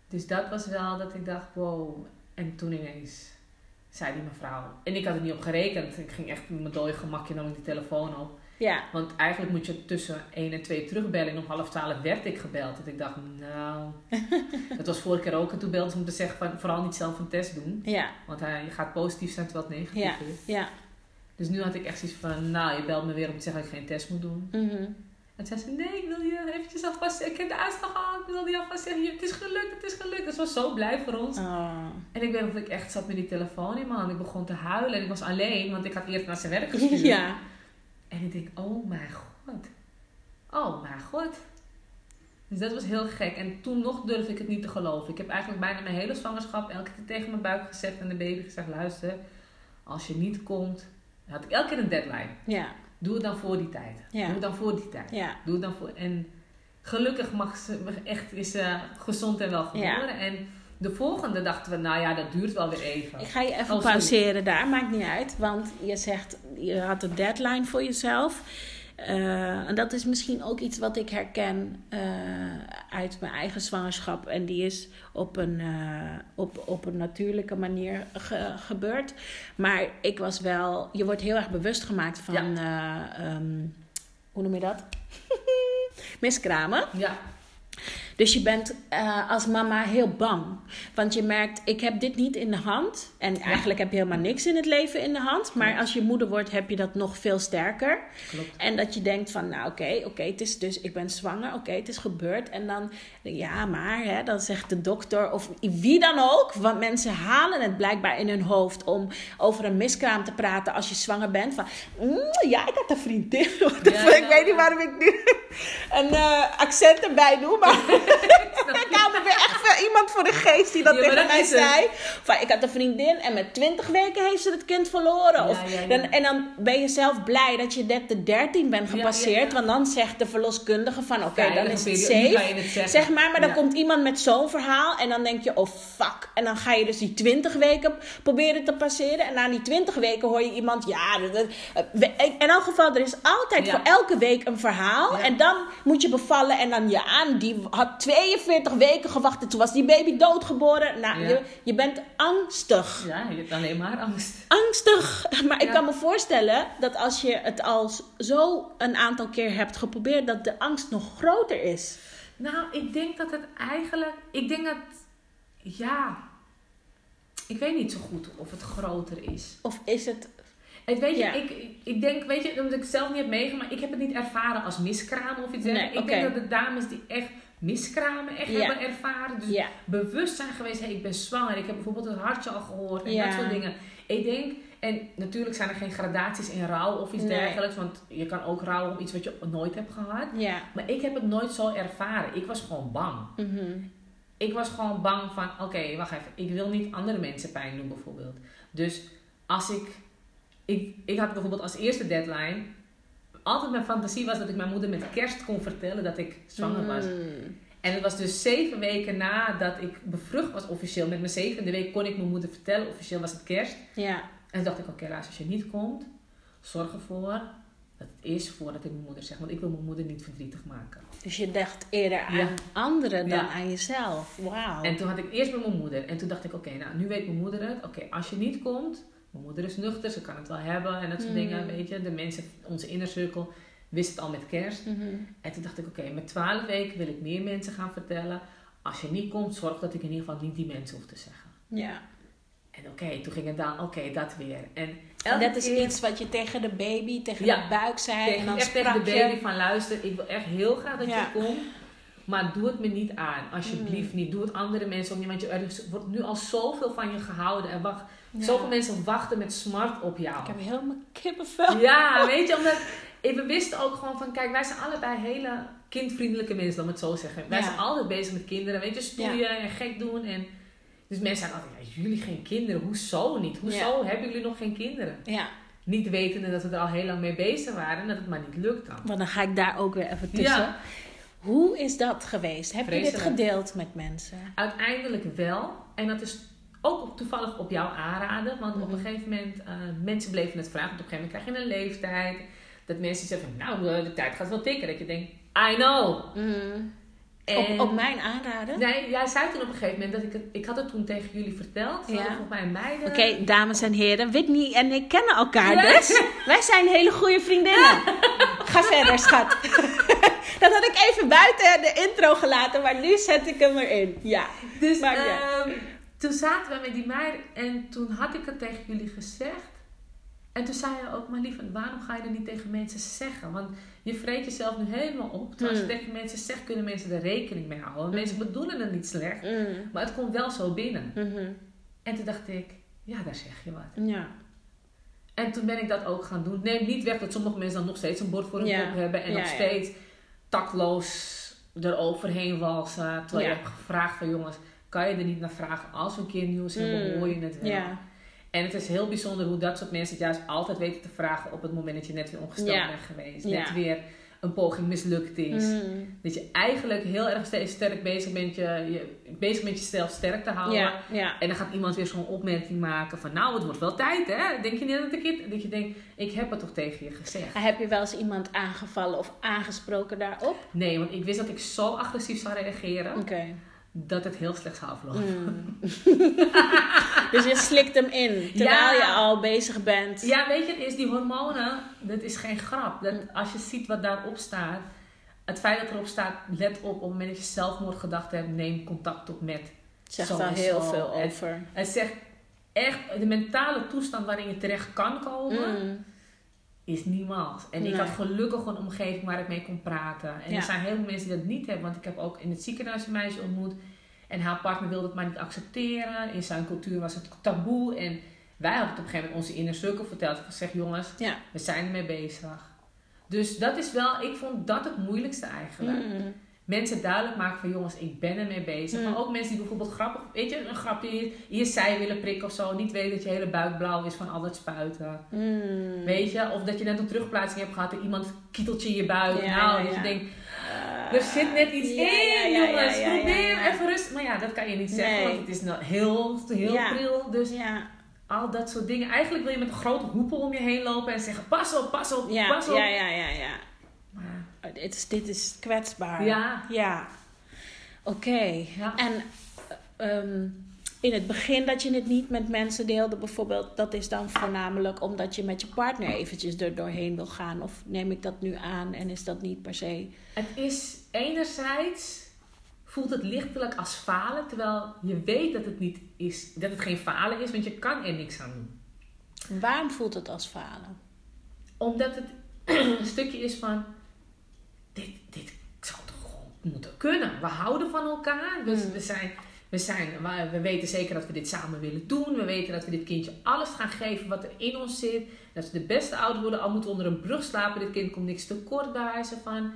Speaker 2: Dus dat was wel dat ik dacht, wow. En toen ineens zei die mevrouw. En ik had er niet op gerekend. Ik ging echt met mijn dode gemakje nam ik die telefoon op.
Speaker 1: Ja.
Speaker 2: Want eigenlijk moet je tussen 1 en 2 terugbellen. En om half 12 werd ik gebeld. Dat ik dacht, nou... dat was vorige keer ook. En toen belde ze om te zeggen van, vooral niet zelf een test doen.
Speaker 1: Ja.
Speaker 2: Want hij gaat positief zijn terwijl het negatief
Speaker 1: Ja.
Speaker 2: is.
Speaker 1: Ja.
Speaker 2: Dus nu had ik echt zoiets van, nou, je belt me weer om te zeggen dat ik geen test moet doen.
Speaker 1: Mhm.
Speaker 2: En toen zei ze, nee, ik wil je eventjes alvast zeggen. Ik heb de uitslag al. Ik wil je alvast zeggen, het is gelukt, het is gelukt. Dus ze was zo blij voor ons.
Speaker 1: Oh.
Speaker 2: En ik weet dat ik echt zat met die telefoon in mijn hand. Ik begon te huilen en ik was alleen, want ik had eerst naar zijn werk gestuurd.
Speaker 1: Ja.
Speaker 2: En ik denk, oh mijn god. Oh mijn god. Dus dat was heel gek. En toen nog durfde ik het niet te geloven. Ik heb eigenlijk bijna mijn hele zwangerschap elke keer tegen mijn buik gezegd en de baby gezegd, luister, als je niet komt, had ik elke keer een deadline.
Speaker 1: Ja.
Speaker 2: Doe het dan voor die tijd.
Speaker 1: Ja.
Speaker 2: Doe het dan voor die tijd.
Speaker 1: Ja.
Speaker 2: Doe het dan voor. En gelukkig mag ze echt is ze gezond en wel geboren.
Speaker 1: Ja.
Speaker 2: En de volgende dachten we, nou ja, dat duurt wel weer even.
Speaker 1: Ik ga je even
Speaker 2: Oh,
Speaker 1: pauzeren daar, maakt niet uit. Want je zegt, je had een deadline voor jezelf. Eh, en dat is misschien ook iets wat ik herken eh, uit mijn eigen zwangerschap. En die is op een, eh, op, op een natuurlijke manier ge- gebeurd. Maar ik was wel, je wordt heel erg bewust gemaakt van, eh, ehm, hoe noem je dat? Miskramen.
Speaker 2: Ja,
Speaker 1: Dus je bent eh, als mama heel bang. Want je merkt, ik heb dit niet in de hand. En eigenlijk heb je helemaal niks in het leven in de hand. Maar
Speaker 2: Klopt.
Speaker 1: als je moeder wordt, heb je dat nog veel sterker.
Speaker 2: klopt.
Speaker 1: En dat je denkt van, nou oké, oké, het is dus, ik ben zwanger, oké, het is gebeurd. En dan, ja, maar, hè, dan zegt de dokter of wie dan ook. Want mensen halen het blijkbaar in hun hoofd om over een miskraam te praten als je zwanger bent. Van, "Mm, ja, ik had een vriendin.
Speaker 2: Ja, ja,
Speaker 1: ik weet niet waarom ik nu een eh, accent erbij doe, maar... ik hou me weer echt iemand voor de geest die dat
Speaker 2: Ja,
Speaker 1: tegen
Speaker 2: dat
Speaker 1: mij zei. Van, ik had een vriendin en met 20 weken heeft ze het kind verloren. Of,
Speaker 2: ja, ja.
Speaker 1: Dan, en dan ben je zelf blij dat je net de 13 bent gepasseerd. Want dan zegt de verloskundige van oké, dan is het safe.
Speaker 2: je het.
Speaker 1: Zeg maar, maar dan komt iemand met zo'n verhaal en dan denk je, oh fuck. En dan ga je dus die 20 weken proberen te passeren. En na die 20 weken hoor je iemand, ja, dat- in elk geval, er is altijd voor elke week een verhaal. En dan moet je bevallen en dan ja, en die had 42 weken gewacht en toen was die baby doodgeboren. Nou,
Speaker 2: Ja.
Speaker 1: je, je bent angstig.
Speaker 2: Ja, je hebt alleen maar angst.
Speaker 1: Angstig. Maar ik kan me voorstellen dat als je het al zo een aantal keer hebt geprobeerd, dat de angst nog groter is.
Speaker 2: Nou, ik denk dat het eigenlijk. Ik denk dat. Ja. Ik weet niet zo goed of het groter is.
Speaker 1: Of is het.
Speaker 2: Het, weet je,
Speaker 1: Ja.
Speaker 2: ik, ik denk, weet je, omdat ik het zelf niet heb meegemaakt, ik heb het niet ervaren als miskramen of iets
Speaker 1: Nee,
Speaker 2: dergelijks.
Speaker 1: oké.
Speaker 2: Ik denk dat de dames die echt miskramen echt
Speaker 1: Ja.
Speaker 2: hebben ervaren, dus
Speaker 1: Ja.
Speaker 2: bewust zijn geweest, hey, ik ben zwanger, ik heb bijvoorbeeld het hartje al gehoord en
Speaker 1: Ja.
Speaker 2: dat soort dingen. Ik denk, en natuurlijk zijn er geen gradaties in rouw of iets
Speaker 1: Nee.
Speaker 2: dergelijks, want je kan ook rouwen om iets wat je nooit hebt gehad. Maar ik heb het nooit zo ervaren. Ik was gewoon bang.
Speaker 1: Mhm.
Speaker 2: Ik was gewoon bang van, oké, wacht even. Ik wil niet andere mensen pijn doen bijvoorbeeld. Dus als ik, ik... Ik had bijvoorbeeld als eerste deadline... Altijd mijn fantasie was dat ik mijn moeder met kerst kon vertellen dat ik zwanger was.
Speaker 1: Mm.
Speaker 2: En het was dus zeven weken nadat ik bevrucht was officieel. Met mijn zevende week kon ik mijn moeder vertellen. Officieel was het kerst.
Speaker 1: Ja.
Speaker 2: En toen dacht ik, oké, luister, als je niet komt... Zorg ervoor dat het is voordat ik mijn moeder zeg. Want ik wil mijn moeder niet verdrietig maken.
Speaker 1: Dus je dacht eerder aan
Speaker 2: Ja.
Speaker 1: anderen dan
Speaker 2: Ja.
Speaker 1: aan jezelf. Wauw.
Speaker 2: En toen had ik eerst met mijn moeder. En toen dacht ik, oké, nou, nu weet mijn moeder het. Oké, als je niet komt, mijn moeder is nuchter, ze kan het wel hebben en dat soort
Speaker 1: Mm.
Speaker 2: dingen, weet je. De mensen, onze inner circle, wist het al met kerst.
Speaker 1: Mhm.
Speaker 2: En toen dacht ik, oké, met twaalf weken wil ik meer mensen gaan vertellen. Als je niet komt, zorg dat ik in ieder geval niet die mensen hoef te zeggen.
Speaker 1: Ja.
Speaker 2: En oké, toen ging het dan, oké, dat weer. En
Speaker 1: dat is
Speaker 2: keer
Speaker 1: iets wat je tegen de baby, tegen
Speaker 2: Ja.
Speaker 1: de buik zei.
Speaker 2: tegen,
Speaker 1: en dan
Speaker 2: echt tegen de
Speaker 1: je.
Speaker 2: baby van luister, ik wil echt heel graag dat
Speaker 1: Ja.
Speaker 2: je komt. Maar doe het me niet aan, alsjeblieft
Speaker 1: Mm.
Speaker 2: niet. Doe het andere mensen ook niet, want je, er wordt nu al zoveel van je gehouden. En wacht,
Speaker 1: Ja.
Speaker 2: zoveel mensen wachten met smart op jou.
Speaker 1: Ik heb helemaal kippenvel.
Speaker 2: Ja, weet je, omdat we wisten ook gewoon van, kijk, wij zijn allebei hele kindvriendelijke mensen, me het zo zeggen. Wij
Speaker 1: Ja.
Speaker 2: zijn altijd bezig met kinderen, weet je, stoeien en gek doen. En, dus mensen zeggen altijd, ja, jullie geen kinderen, hoezo niet? Hoezo hebben jullie nog geen kinderen?
Speaker 1: Ja,
Speaker 2: Niet wetende dat we er al heel lang mee bezig waren en dat het maar niet lukt dan.
Speaker 1: want dan ga ik daar ook weer even tussen. Hoe is dat geweest? Heb je dit gedeeld met mensen?
Speaker 2: Uiteindelijk wel. En dat is ook op- toevallig op jouw aanraden. Want op
Speaker 1: Mhm.
Speaker 2: een gegeven moment, uh, mensen bleven het vragen. Want op een gegeven moment krijg je een leeftijd. Dat mensen zeggen nou, eh, de tijd gaat wel tikken. Dat je denkt, I know. En,
Speaker 1: Op, op mijn aanraden?
Speaker 2: Nee, jij zei toen op een gegeven moment dat ik het... Ik had het toen tegen jullie verteld.
Speaker 1: Ja.
Speaker 2: Volgens mij meiden.
Speaker 1: Oké, dames en heren, Whitney en ik kennen elkaar dus. Wij zijn hele goede vriendinnen. Ga verder, schat. Dat had ik even buiten de intro gelaten, maar nu zet ik hem erin. Ja.
Speaker 2: Dus ehm, toen zaten we met die meiden en toen had ik het tegen jullie gezegd. En toen zei je ook, maar lieve, waarom ga je er niet tegen mensen zeggen? Want je vreet jezelf nu helemaal op. Terwijl als je
Speaker 1: Hmm.
Speaker 2: tegen mensen zegt, kunnen mensen er rekening mee houden.
Speaker 1: Hmm.
Speaker 2: Mensen bedoelen het niet slecht,
Speaker 1: Mm.
Speaker 2: maar het komt wel zo binnen.
Speaker 1: Mhm.
Speaker 2: En toen dacht ik, ja, daar zeg je wat.
Speaker 1: Ja.
Speaker 2: En toen ben ik dat ook gaan doen. Neem niet weg dat sommige mensen dan nog steeds een bord voor hun
Speaker 1: Ja.
Speaker 2: kop hebben. En
Speaker 1: Ja,
Speaker 2: nog
Speaker 1: ja.
Speaker 2: steeds takloos eroverheen walsen. Terwijl
Speaker 1: Ja.
Speaker 2: je hebt gevraagd van jongens, kan je er niet naar vragen? Als we een keer nieuws hebben,
Speaker 1: Mm.
Speaker 2: hoor je het wel. En het is heel bijzonder hoe dat soort mensen het juist altijd weten te vragen op het moment dat je net weer ongesteld bent geweest. Net weer een poging mislukt is.
Speaker 1: Mm.
Speaker 2: Dat je eigenlijk heel erg steeds sterk bezig bent, je, je, bezig met jezelf sterk te houden. En dan gaat iemand weer zo'n opmerking maken van nou, het wordt wel tijd hè. Denk je niet dat ik het, dat je denkt, ik heb het toch tegen je gezegd.
Speaker 1: Heb je wel eens iemand aangevallen of aangesproken daarop?
Speaker 2: Nee, want ik wist dat ik zo agressief zou reageren
Speaker 1: Oké.
Speaker 2: Dat het heel slecht zou aflopen.
Speaker 1: Mm. dus je slikt hem in terwijl
Speaker 2: Ja.
Speaker 1: je al bezig bent.
Speaker 2: Ja, weet je, het is die hormonen, dat is geen grap. Dat, als je ziet wat daarop staat, het feit dat erop staat, let op, op het moment dat je zelfmoordgedachten hebt, neem contact op met.
Speaker 1: Zegt
Speaker 2: en
Speaker 1: heel veel over.
Speaker 2: Het zegt echt, de mentale toestand waarin je terecht kan komen,
Speaker 1: Mm.
Speaker 2: Is niemand. En ik had gelukkig een omgeving waar ik mee kon praten. En
Speaker 1: Ja.
Speaker 2: er zijn heel veel mensen die dat niet hebben, want ik heb ook in het ziekenhuis een meisje ontmoet. En haar partner wilde het maar niet accepteren. In zijn cultuur was het taboe. En wij hadden het op een gegeven moment onze inner circle verteld. Ik zeg, jongens,
Speaker 1: Ja.
Speaker 2: we zijn ermee bezig. Dus dat is wel, ik vond dat het moeilijkste eigenlijk.
Speaker 1: Mm.
Speaker 2: Mensen duidelijk maken van jongens, ik ben ermee bezig.
Speaker 1: Mm.
Speaker 2: Maar ook mensen die bijvoorbeeld grappig, weet je, een grapje in je, je zij willen prikken of zo. Niet weten dat je hele buik blauw is van al dat spuiten.
Speaker 1: Mm.
Speaker 2: Weet je, of dat je net een terugplaatsing hebt gehad en iemand kieteltje in je buik.
Speaker 1: Ja,
Speaker 2: nou,
Speaker 1: ja,
Speaker 2: dat
Speaker 1: ja.
Speaker 2: je denkt, er zit net iets in, jongens. Probeer even rustig. Maar ja, dat kan je niet zeggen,
Speaker 1: Nee.
Speaker 2: want het is nou heel, heel pril. Dus
Speaker 1: Ja,
Speaker 2: al dat soort dingen. Eigenlijk wil je met een grote hoepel om je heen lopen en zeggen, pas op, pas op, pas op.
Speaker 1: ja, ja, ja, ja. Dit is, dit is kwetsbaar.
Speaker 2: ja,
Speaker 1: Ja. Oké.
Speaker 2: ja.
Speaker 1: En eh, ehm, in het begin dat je het niet met mensen deelde, bijvoorbeeld, dat is dan voornamelijk omdat je met je partner eventjes er doorheen wil gaan. Of neem ik dat nu aan en is dat niet per se.
Speaker 2: Het is enerzijds voelt het lichtelijk als falen, terwijl je weet dat het niet is, dat het geen falen is, want je kan er niks aan doen.
Speaker 1: Waarom voelt het als falen?
Speaker 2: Omdat het een stukje is van, dit, dit zou toch gewoon moeten kunnen. We houden van elkaar. We,
Speaker 1: Hmm.
Speaker 2: we, zijn, we, zijn, we- we weten zeker dat we dit samen willen doen. We weten dat we dit kindje alles gaan geven wat er in ons zit. Dat ze de beste ouder worden, al moeten onder een brug slapen. Dit kind komt niks tekort bij wijze van.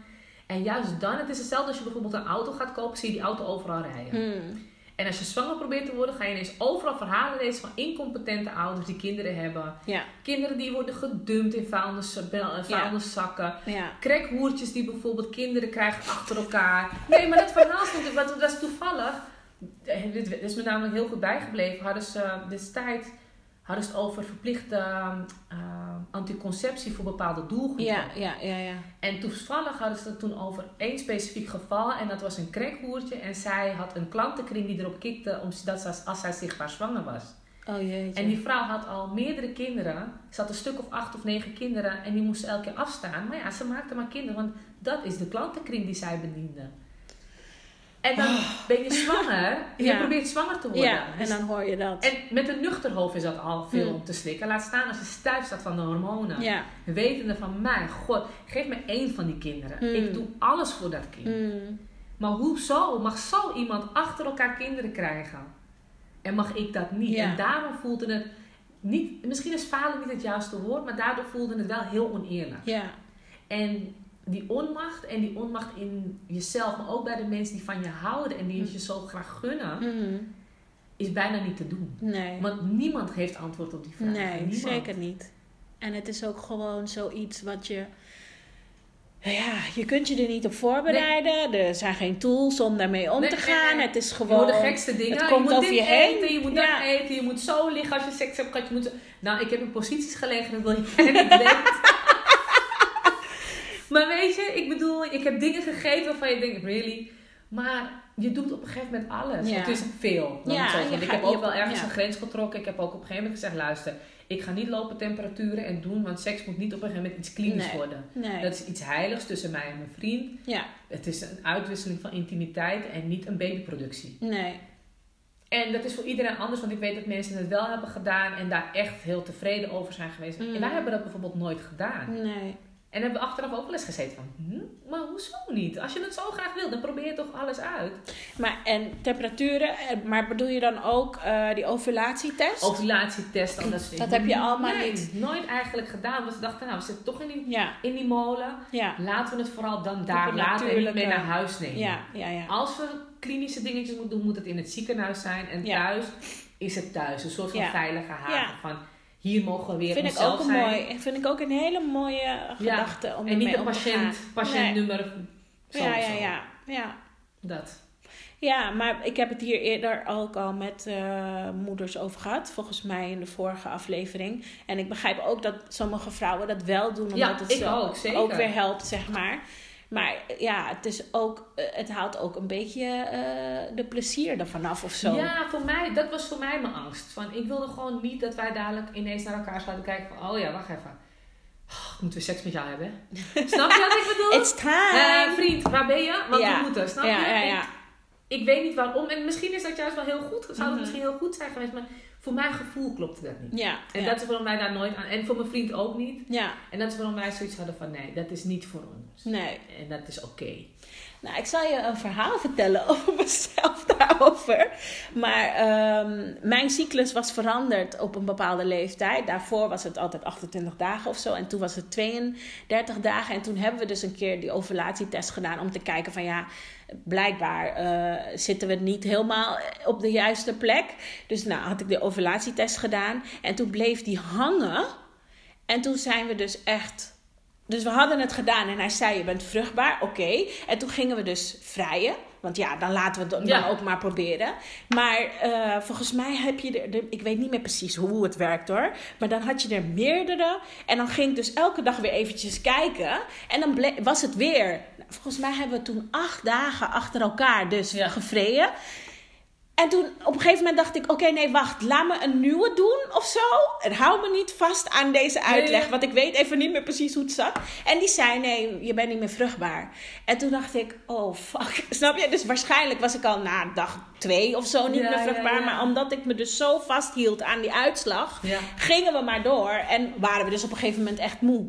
Speaker 2: En juist dan, het is hetzelfde als je bijvoorbeeld een auto gaat kopen, zie je die auto overal rijden.
Speaker 1: Hmm.
Speaker 2: En als je zwanger probeert te worden, ga je ineens overal verhalen lezen van incompetente ouders die kinderen hebben.
Speaker 1: Ja,
Speaker 2: Kinderen die worden gedumpt in vuilnis, eh, vuilniszakken.
Speaker 1: ja.
Speaker 2: Krekhoertjes die bijvoorbeeld kinderen krijgen achter elkaar. Nee, maar dat verhaal stond, wat, dat is toevallig. eh, Dit is me namelijk heel goed bijgebleven. Hadden ze eh, destijds hadden ze het over verplichte eh, anticonceptie voor bepaalde doelgroepen.
Speaker 1: Ja, ja, ja, ja.
Speaker 2: En toevallig hadden ze het toen over één specifiek geval. En dat was een krekhoertje. En zij had een klantenkring die erop kikte omdat ze, als zij zichtbaar zwanger was.
Speaker 1: Oh jeetje.
Speaker 2: En die vrouw had al meerdere kinderen. Ze had een stuk of acht of negen kinderen. En die moesten elke keer afstaan. Maar ja, ze maakte maar kinderen. Want dat is de klantenkring die zij bediende. En dan ben je zwanger. Je
Speaker 1: Ja.
Speaker 2: probeert zwanger te worden.
Speaker 1: Ja, en
Speaker 2: Dus-
Speaker 1: dan hoor je dat.
Speaker 2: en met een nuchter hoofd is dat al veel om te slikken. Laat staan als je stijf staat van de hormonen.
Speaker 1: Ja.
Speaker 2: Wetende van, mijn god, geef me één van die kinderen.
Speaker 1: Hmm.
Speaker 2: Ik doe alles voor dat kind.
Speaker 1: Mm.
Speaker 2: Maar hoezo mag zo iemand achter elkaar kinderen krijgen? En mag ik dat niet?
Speaker 1: Ja.
Speaker 2: En daarom voelde het niet, misschien is falen niet het juiste woord, maar daardoor voelde het wel heel oneerlijk.
Speaker 1: Ja.
Speaker 2: En die onmacht en die onmacht in jezelf, maar ook bij de mensen die van je houden en die het je zo graag gunnen,
Speaker 1: Mm.
Speaker 2: is bijna niet te doen.
Speaker 1: Nee.
Speaker 2: Want niemand heeft antwoord op die vraag.
Speaker 1: Nee,
Speaker 2: Niemand.
Speaker 1: zeker niet. En het is ook gewoon zoiets wat je. Ja, je kunt je er niet op voorbereiden. Er zijn geen tools om daarmee om
Speaker 2: Nee,
Speaker 1: te gaan.
Speaker 2: nee.
Speaker 1: Het is
Speaker 2: Je
Speaker 1: gewoon.
Speaker 2: de gekste dingen.
Speaker 1: het
Speaker 2: je
Speaker 1: komt
Speaker 2: moet
Speaker 1: over
Speaker 2: dit
Speaker 1: je heen.
Speaker 2: eten, je moet dat
Speaker 1: Ja.
Speaker 2: eten, je moet zo liggen als je seks hebt gehad. Je moet zo- Nou, ik heb in posities gelegen, dat wil je niet weten. Maar weet je, ik bedoel, ik heb dingen gegeten waarvan je denkt, really? Maar je doet op een gegeven moment alles.
Speaker 1: Ja.
Speaker 2: Het is veel.
Speaker 1: Ja,
Speaker 2: zeggen. ik heb ook wel ergens
Speaker 1: ja.
Speaker 2: een grens getrokken. Ik heb ook op een gegeven moment gezegd, luister, ik ga niet lopen temperaturen en doen, want seks moet niet op een gegeven moment iets klinisch
Speaker 1: Nee.
Speaker 2: worden.
Speaker 1: Nee.
Speaker 2: Dat is iets heiligs tussen mij en mijn vriend.
Speaker 1: Ja,
Speaker 2: Het is een uitwisseling van intimiteit en niet een babyproductie.
Speaker 1: nee.
Speaker 2: En dat is voor iedereen anders, want ik weet dat mensen het wel hebben gedaan en daar echt heel tevreden over zijn geweest.
Speaker 1: Mm.
Speaker 2: En wij hebben dat bijvoorbeeld nooit gedaan.
Speaker 1: Nee.
Speaker 2: En hebben we achteraf ook wel eens gezeten van, hm, maar hoezo niet? Als je het zo graag wil, dan probeer je toch alles uit.
Speaker 1: Maar en temperaturen, eh, maar bedoel je dan ook eh, die ovulatietest?
Speaker 2: Ovulatietest, al dat
Speaker 1: heb je allemaal
Speaker 2: Nee,
Speaker 1: niet.
Speaker 2: nooit eigenlijk gedaan. Want we dachten, nou, we zitten toch in die,
Speaker 1: Ja,
Speaker 2: in die molen.
Speaker 1: ja,
Speaker 2: Laten we het vooral dan daar laten en niet mee naar huis nemen.
Speaker 1: ja, ja, ja.
Speaker 2: Als we klinische dingetjes moeten doen, moet het in het ziekenhuis zijn. En thuis is het thuis. Een soort van veilige haven. Van hier mogen we weer
Speaker 1: Vind ik ook een
Speaker 2: zijn.
Speaker 1: mooi, vind ik ook een hele mooie gedachte om
Speaker 2: En niet een patiënt, patiëntnummer.
Speaker 1: Ja, ja, ja, ja.
Speaker 2: Dat.
Speaker 1: Ja, maar ik heb het hier eerder ook al met eh, moeders over gehad. Volgens mij in de vorige aflevering. En ik begrijp ook dat sommige vrouwen dat wel doen. Omdat
Speaker 2: Ja,
Speaker 1: het zo
Speaker 2: ook,
Speaker 1: weer helpt, zeg maar. Maar ja, het, is ook, eh, het haalt ook een beetje eh, de plezier ervan af of zo.
Speaker 2: Ja, voor mij, dat was voor mij mijn angst. Van, ik wilde gewoon niet dat wij dadelijk ineens naar elkaar zouden kijken van, oh ja, wacht even. Oh, ik moet weer seks met jou hebben. Snap je wat ik bedoel?
Speaker 1: It's time!
Speaker 2: Eh, vriend, waar ben je? Want
Speaker 1: Ja.
Speaker 2: we moeten, snap
Speaker 1: ja,
Speaker 2: je?
Speaker 1: ja,
Speaker 2: Ik-
Speaker 1: ja.
Speaker 2: Ik weet niet waarom. En misschien is dat juist wel heel goed. Zou het
Speaker 1: Mhm.
Speaker 2: misschien heel goed zijn geweest. Maar voor mijn gevoel klopte dat niet.
Speaker 1: Ja,
Speaker 2: En
Speaker 1: ja.
Speaker 2: dat is waarom wij daar nooit aan... En voor mijn vriend ook niet.
Speaker 1: ja,
Speaker 2: En dat is waarom wij zoiets hadden van... Nee, dat is niet voor ons.
Speaker 1: nee.
Speaker 2: En dat is oké.
Speaker 1: Nou, ik zal je een verhaal vertellen over mezelf Maar ehm, mijn cyclus was veranderd op een bepaalde leeftijd. Daarvoor was het altijd 28 dagen of zo. En toen was het 32 dagen. En toen hebben we dus een keer die ovulatietest gedaan om te kijken van ja, blijkbaar eh, zitten we niet helemaal op de juiste plek. Dus nou had ik de ovulatietest gedaan. En toen bleef die hangen. En toen zijn we dus echt. Dus we hadden het gedaan en hij zei: Je bent vruchtbaar, oké. En toen gingen we dus vrijen. Want ja, dan laten we het dan
Speaker 2: Ja.
Speaker 1: ook maar proberen. Maar eh, volgens mij heb je er, Ik weet niet meer precies hoe het werkt hoor. Maar dan had je er meerdere. En dan ging ik dus elke dag weer eventjes kijken. En dan was het weer. Volgens mij hebben we toen acht dagen achter elkaar dus
Speaker 2: Ja.
Speaker 1: gevreden. En toen op een gegeven moment dacht ik: oké, nee, wacht, laat me een nieuwe doen of zo. En hou me niet vast aan deze uitleg, want ik weet even niet meer precies hoe het zat. En die zei: nee, je bent niet meer vruchtbaar. En toen dacht ik: oh fuck, snap je? Dus waarschijnlijk was ik al na dag twee of zo niet
Speaker 2: Ja,
Speaker 1: meer vruchtbaar.
Speaker 2: ja.
Speaker 1: Maar omdat ik me dus zo vasthield aan die uitslag, gingen we maar door. En waren we dus op een gegeven moment echt moe.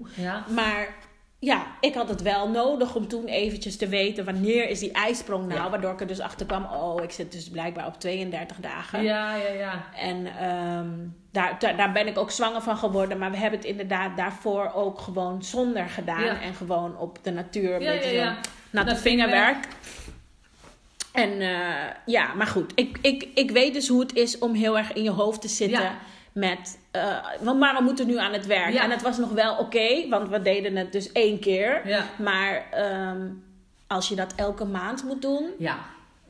Speaker 1: Maar ja, ik had het wel nodig om toen eventjes te weten wanneer is die ijsprong nou.
Speaker 2: Ja.
Speaker 1: Waardoor ik er dus achter kwam, oh, ik zit dus blijkbaar op 32 dagen.
Speaker 2: Ja, ja, ja.
Speaker 1: En ehm, daar, daar, daar ben ik ook zwanger van geworden. Maar we hebben het inderdaad daarvoor ook gewoon zonder gedaan.
Speaker 2: Ja.
Speaker 1: En gewoon op de natuur, een
Speaker 2: Ja,
Speaker 1: beetje
Speaker 2: ja, ja.
Speaker 1: natte vingerwerk. En eh, ja, maar goed. Ik, ik, ik weet dus hoe het is om heel erg in je hoofd te zitten. Met, eh, want maar we moeten nu aan het werk.
Speaker 2: Ja.
Speaker 1: En het was nog wel oké, want we deden het dus één keer.
Speaker 2: Ja.
Speaker 1: Maar ehm, als je dat elke maand moet doen,
Speaker 2: Ja.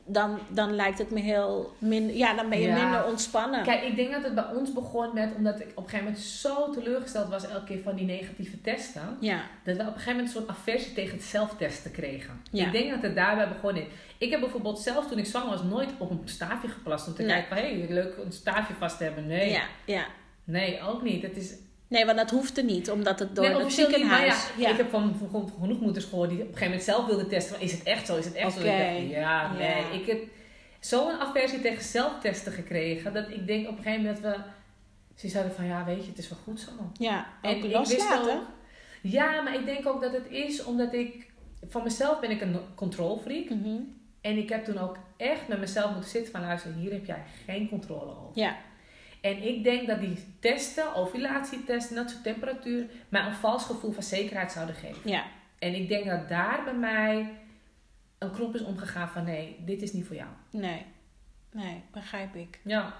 Speaker 1: Dan, dan lijkt het me heel minder. Ja, dan ben je
Speaker 2: Ja.
Speaker 1: minder ontspannen.
Speaker 2: Kijk, ik denk dat het bij ons begon met, omdat ik op een gegeven moment zo teleurgesteld was elke keer van die negatieve testen,
Speaker 1: Ja,
Speaker 2: dat we op een gegeven moment een soort aversie tegen het zelftesten kregen.
Speaker 1: Ja.
Speaker 2: Ik denk dat het daarbij begonnen is. Ik heb bijvoorbeeld zelf toen ik zwanger was nooit op een staafje geplast om te
Speaker 1: Nee.
Speaker 2: kijken van, hé, hey, leuk een staafje vast te hebben. Nee,
Speaker 1: ja, ja.
Speaker 2: nee, ook niet. Het is
Speaker 1: Nee, want dat hoeft er niet, omdat het door
Speaker 2: Nee,
Speaker 1: het
Speaker 2: niet,
Speaker 1: ziekenhuis...
Speaker 2: ja, Ik heb van, van genoeg moeders gehoord die op een gegeven moment zelf wilden testen. Is het echt zo? Is het echt zo?
Speaker 1: Oké.
Speaker 2: Ik dacht, ja, nee.
Speaker 1: Ja.
Speaker 2: Ik heb zo'n aversie tegen zelftesten gekregen. Dat ik denk op een gegeven moment dat we... Ze zeiden van, ja, weet je, het is wel goed zo.
Speaker 1: Ja,
Speaker 2: En
Speaker 1: ook
Speaker 2: ik wist ook... Ja, maar ik denk ook dat het is omdat ik... Van mezelf ben ik een controlfreak.
Speaker 1: Mhm.
Speaker 2: En ik heb toen ook echt met mezelf moeten zitten van... Luister, hier heb jij geen controle over.
Speaker 1: Ja,
Speaker 2: En ik denk dat die testen, ovulatietesten, dat soort temperatuur... mij een vals gevoel van zekerheid zouden geven.
Speaker 1: ja,
Speaker 2: En ik denk dat daar bij mij een knop is omgegaan van... Nee, dit is niet voor jou.
Speaker 1: nee. Nee, begrijp ik.
Speaker 2: Ja.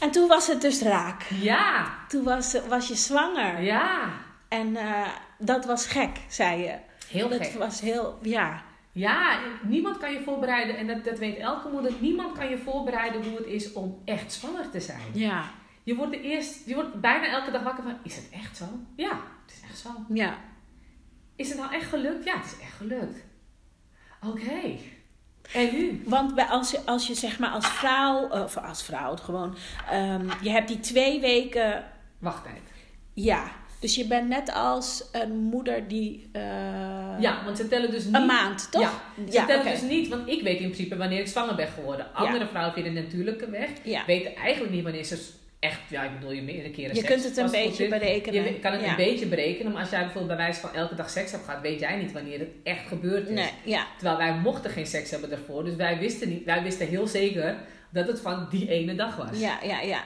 Speaker 1: En toen was het dus raak.
Speaker 2: Ja.
Speaker 1: Toen was, was je zwanger.
Speaker 2: Ja.
Speaker 1: En eh, dat was gek, zei je.
Speaker 2: Heel
Speaker 1: dat
Speaker 2: gek.
Speaker 1: was heel, ja.
Speaker 2: Ja, niemand kan je voorbereiden. En dat, dat weet elke moeder. Niemand kan je voorbereiden hoe het is om echt zwanger te zijn.
Speaker 1: Ja,
Speaker 2: Je wordt, de eerst, je wordt bijna elke dag wakker van... Is het echt zo? Ja, het is echt zo.
Speaker 1: ja.
Speaker 2: Is het nou echt gelukt? Ja, het is echt gelukt. Oké. En nu?
Speaker 1: Want bij, als, je, als je zeg maar als vrouw, of als vrouw gewoon, ehm, je hebt die twee weken,
Speaker 2: Wachttijd.
Speaker 1: ja. Dus je bent net als een moeder die... eh,
Speaker 2: Ja, want ze tellen dus niet...
Speaker 1: Een maand, toch?
Speaker 2: Ja, ze tellen dus niet, want ik weet in principe wanneer ik zwanger ben geworden. Andere vrouwen via de natuurlijke weg weten eigenlijk niet wanneer ze echt, ja, ik bedoel je meerdere keren
Speaker 1: Je
Speaker 2: seks
Speaker 1: kunt het een beetje berekenen.
Speaker 2: Je kan het
Speaker 1: Ja.
Speaker 2: een beetje berekenen, maar als jij bijvoorbeeld bij wijze van elke dag seks hebt gehad, weet jij niet wanneer het echt gebeurd is.
Speaker 1: Nee, ja.
Speaker 2: Terwijl wij mochten geen seks hebben daarvoor, dus wij wisten niet, wij wisten heel zeker dat het van die ene dag was.
Speaker 1: Ja, ja, ja.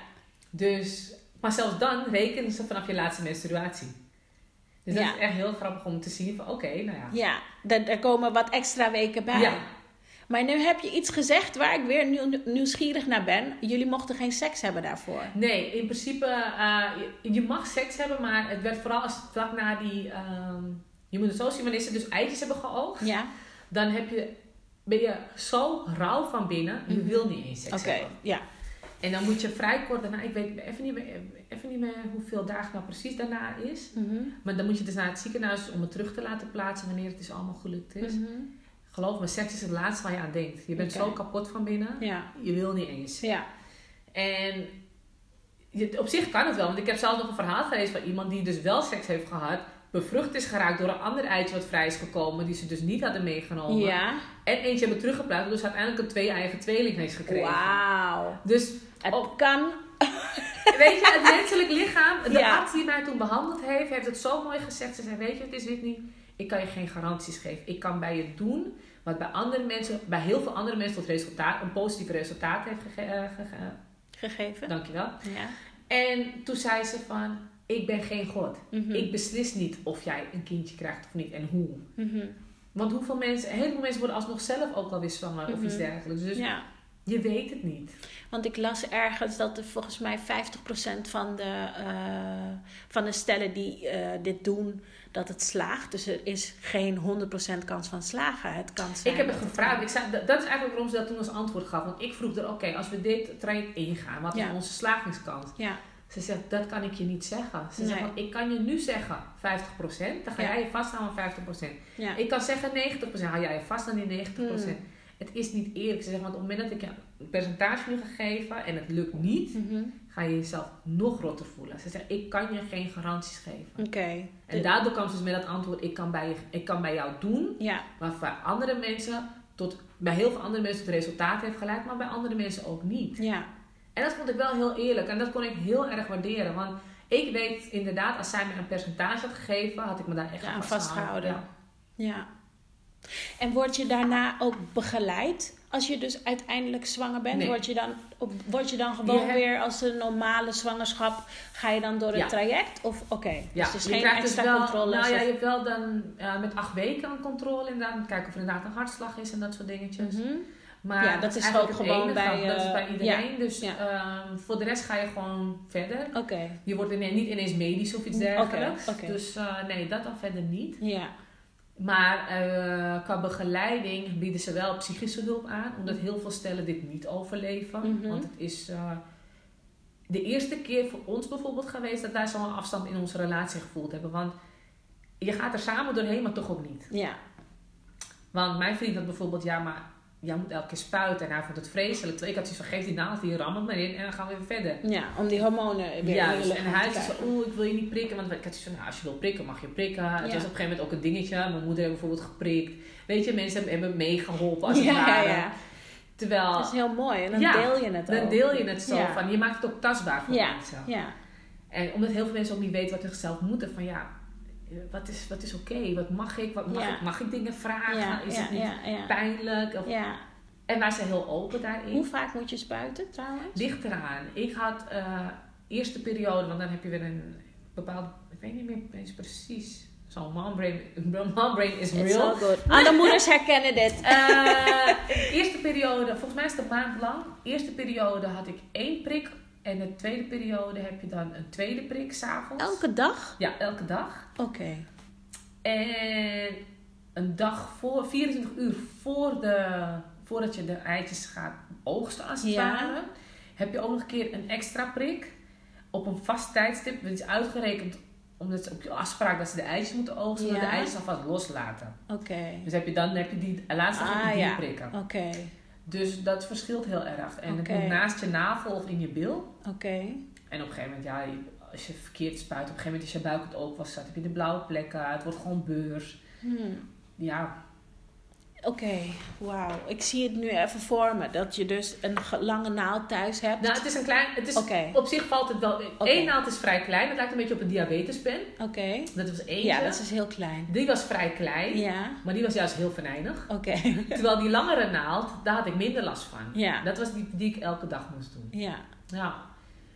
Speaker 2: Dus, maar zelfs dan rekenen ze vanaf je laatste menstruatie. Dus dat
Speaker 1: Ja.
Speaker 2: is echt heel grappig om te zien van, oké, nou ja.
Speaker 1: Ja, er, er komen wat extra weken bij.
Speaker 2: Ja.
Speaker 1: Maar nu heb je iets gezegd waar ik weer nieuw- nieuwsgierig naar ben. Jullie mochten geen seks hebben daarvoor.
Speaker 2: Nee, in principe, eh, je, je mag seks hebben, maar het werd vooral als vlak na die, ehm, je moet het zo zien, wanneer ze dus eitjes hebben geoogd,
Speaker 1: Ja?
Speaker 2: dan heb je, ben je zo rauw van binnen, je
Speaker 1: Mhm.
Speaker 2: wil niet eens seks
Speaker 1: Oké,
Speaker 2: hebben.
Speaker 1: ja.
Speaker 2: En dan moet je vrij kort daarna, ik weet even niet, meer, even niet meer hoeveel dagen nou precies daarna is,
Speaker 1: Mhm.
Speaker 2: maar dan moet je dus naar het ziekenhuis om het terug te laten plaatsen wanneer het dus allemaal gelukt is.
Speaker 1: Mhm.
Speaker 2: Geloof me, seks is het laatste waar je aan denkt. Je bent zo kapot van binnen,
Speaker 1: Ja,
Speaker 2: je wil niet eens.
Speaker 1: ja.
Speaker 2: En je, op zich kan het wel, want ik heb zelf nog een verhaal gelezen van iemand die dus wel seks heeft gehad, bevrucht is geraakt door een ander eitje wat vrij is gekomen, die ze dus niet hadden meegenomen.
Speaker 1: Ja.
Speaker 2: En eentje hebben teruggeplaatst, dus uiteindelijk een twee-eigen tweeling heeft gekregen.
Speaker 1: Wauw.
Speaker 2: Dus
Speaker 1: Het
Speaker 2: Oh.
Speaker 1: kan.
Speaker 2: weet je, het menselijk lichaam, de
Speaker 1: Ja.
Speaker 2: arts die mij toen behandeld heeft, heeft het zo mooi gezegd. Ze zei, weet je, het is Whitney, ik kan je geen garanties geven. Ik kan bij je doen wat bij andere mensen, bij heel veel andere mensen tot resultaat, een positief resultaat heeft gege- eh, gege-
Speaker 1: Gegeven.
Speaker 2: Dankjewel.
Speaker 1: Ja.
Speaker 2: En toen zei ze van, ik ben geen God.
Speaker 1: Mhm.
Speaker 2: Ik beslis niet of jij een kindje krijgt of niet en hoe.
Speaker 1: Mhm.
Speaker 2: Want hoeveel mensen, heel veel mensen worden alsnog zelf ook alweer zwanger of
Speaker 1: Mhm.
Speaker 2: iets dergelijks. Dus
Speaker 1: Ja.
Speaker 2: je weet het niet.
Speaker 1: Want ik las ergens dat er volgens mij 50% van de, eh, van de stellen die eh, dit doen, dat het slaagt. Dus er is geen 100% kans van slagen. Het kan zijn
Speaker 2: Ik heb het gevraagd. Ik zei, dat dat is eigenlijk waarom ze dat toen als antwoord gaf. Want ik vroeg er, oké, als we dit traject ingaan, wat
Speaker 1: Ja.
Speaker 2: is onze slagingskans?
Speaker 1: Ja,
Speaker 2: Ze zegt, dat kan ik je niet zeggen. Ze zegt,
Speaker 1: Nee.
Speaker 2: want ik kan je nu zeggen 50%, dan ga
Speaker 1: Ja.
Speaker 2: jij je vasthouden aan 50%.
Speaker 1: ja.
Speaker 2: Ik kan zeggen 90%, hou jij je vast aan die 90%.
Speaker 1: Hmm.
Speaker 2: Het is niet eerlijk. Ze zegt, want op het moment dat ik je een percentage nu ga geven en het lukt niet,
Speaker 1: Mhm.
Speaker 2: ga je jezelf nog rotter voelen. Ze zegt, ik kan je geen garanties geven.
Speaker 1: Oké.
Speaker 2: En daardoor kwam ze dus met dat antwoord, ik kan bij, je, ik kan bij jou doen
Speaker 1: Ja,
Speaker 2: wat bij andere mensen tot, bij heel veel andere mensen tot resultaat heeft geleid, maar bij andere mensen ook niet.
Speaker 1: ja.
Speaker 2: En dat vond ik wel heel eerlijk en dat kon ik heel erg waarderen. Want ik weet inderdaad, als zij me een percentage had gegeven, had ik me daar echt
Speaker 1: Ja,
Speaker 2: aan vastgehouden.
Speaker 1: vastgehouden. Ja. En word je daarna ook begeleid? Als je dus uiteindelijk zwanger bent,
Speaker 2: Nee.
Speaker 1: word, je dan, word je dan gewoon
Speaker 2: Je hebt-
Speaker 1: weer als een normale zwangerschap, ga je dan door het
Speaker 2: Ja.
Speaker 1: traject? Of oké,
Speaker 2: Ja,
Speaker 1: dus geen
Speaker 2: krijgt
Speaker 1: extra
Speaker 2: dus wel,
Speaker 1: controle.
Speaker 2: Nou ja, je hebt wel dan eh, met acht weken een controle inderdaad. Kijken of er inderdaad een hartslag is en dat soort dingetjes.
Speaker 1: Mhm.
Speaker 2: Maar
Speaker 1: Ja, dat is ook gewoon bij,
Speaker 2: Dat is
Speaker 1: eh,
Speaker 2: bij iedereen. Dus
Speaker 1: ja.
Speaker 2: ehm, voor de rest ga je gewoon verder.
Speaker 1: Oké,
Speaker 2: Je wordt ine- niet ineens medisch of iets
Speaker 1: Oké,
Speaker 2: dergelijks. Dus eh, nee, dat dan verder niet.
Speaker 1: ja.
Speaker 2: Maar eh, qua begeleiding bieden ze wel psychische hulp aan. Omdat heel veel stellen dit niet overleven.
Speaker 1: Mhm.
Speaker 2: Want het is de eerste keer voor ons bijvoorbeeld geweest... dat wij zo'n afstand in onze relatie gevoeld hebben. Want je gaat er samen doorheen, maar toch ook niet.
Speaker 1: Ja,
Speaker 2: Want mijn vriend had bijvoorbeeld... Ja, maar jij moet elke keer spuiten. En hij vond het vreselijk. Terwijl ik had zoiets van, geef die naald hier, ram het maar in en dan gaan we weer verder.
Speaker 1: Ja, om die hormonen weer
Speaker 2: Ja,
Speaker 1: in
Speaker 2: dus, en hij zei oeh, ik wil je niet prikken. Want ik had zoiets van, nou, als je wil prikken, mag je prikken. Het
Speaker 1: Ja.
Speaker 2: was op een gegeven moment ook een dingetje. Mijn moeder heeft bijvoorbeeld geprikt. Weet je, mensen hebben, meegeholpen als het
Speaker 1: ja, ja,
Speaker 2: ware.
Speaker 1: ja.
Speaker 2: Terwijl,
Speaker 1: Dat is heel mooi. En dan
Speaker 2: Ja,
Speaker 1: deel je het
Speaker 2: dan
Speaker 1: ook.
Speaker 2: deel je het zo
Speaker 1: Ja.
Speaker 2: van, je maakt het ook tastbaar voor
Speaker 1: Ja,
Speaker 2: mensen.
Speaker 1: ja.
Speaker 2: En omdat heel veel mensen ook niet weten wat ze zelf moeten. Van ja, wat is, wat is oké? Wat mag ik? Wat mag,
Speaker 1: Ja.
Speaker 2: ik? mag ik dingen vragen?
Speaker 1: Ja,
Speaker 2: is
Speaker 1: ja,
Speaker 2: het niet pijnlijk? Of,
Speaker 1: ja.
Speaker 2: En wij zijn heel open daarin.
Speaker 1: Hoe vaak moet je spuiten trouwens?
Speaker 2: Ligt eraan. Ik had eh eerste periode, want dan heb je weer een bepaald, ik weet niet meer eens precies. Zo'n mombrain, mombrain is
Speaker 1: It's
Speaker 2: real.
Speaker 1: Alle moeders herkennen dit.
Speaker 2: Eh, eerste periode, volgens mij is het een maand lang. Eerste periode had ik één prik. En de tweede periode heb je dan een tweede prik s'avonds.
Speaker 1: Elke dag?
Speaker 2: Ja, elke dag.
Speaker 1: Oké.
Speaker 2: En een dag voor, 24 uur voor de, voordat je de eitjes gaat oogsten als het
Speaker 1: Ja.
Speaker 2: ware, heb je ook nog een keer een extra prik op een vast tijdstip. Dat is uitgerekend omdat ze op je afspraak dat ze de eitjes moeten oogsten, dat
Speaker 1: Ja.
Speaker 2: de eitjes alvast loslaten.
Speaker 1: Oké.
Speaker 2: Dus heb je dan heb je die laatste dag heb je
Speaker 1: Ah
Speaker 2: die
Speaker 1: ja.
Speaker 2: prikken.
Speaker 1: Oké.
Speaker 2: Dus dat verschilt heel erg. En het moet naast je navel of in je bil.
Speaker 1: Oké.
Speaker 2: En op een gegeven moment, ja, als je verkeerd spuit, op een gegeven moment is je buik het ook was zat. Heb je de blauwe plekken, het wordt gewoon beurs.
Speaker 1: Hmm.
Speaker 2: Ja,
Speaker 1: Oké, wauw. Ik zie het nu even voor me. Dat je dus een ge- lange naald thuis hebt.
Speaker 2: nou, het is een klein, het is, op zich valt het wel, één naald is vrij klein. Het lijkt een beetje op een diabetespen.
Speaker 1: Oké.
Speaker 2: Dat was eentje.
Speaker 1: Ja, dat is heel klein.
Speaker 2: Die was vrij klein,
Speaker 1: Ja,
Speaker 2: maar die was juist heel venijnig.
Speaker 1: oké.
Speaker 2: Terwijl die langere naald, daar had ik minder last van.
Speaker 1: Ja.
Speaker 2: Dat was die die ik elke dag moest doen.
Speaker 1: Ja,
Speaker 2: Ja,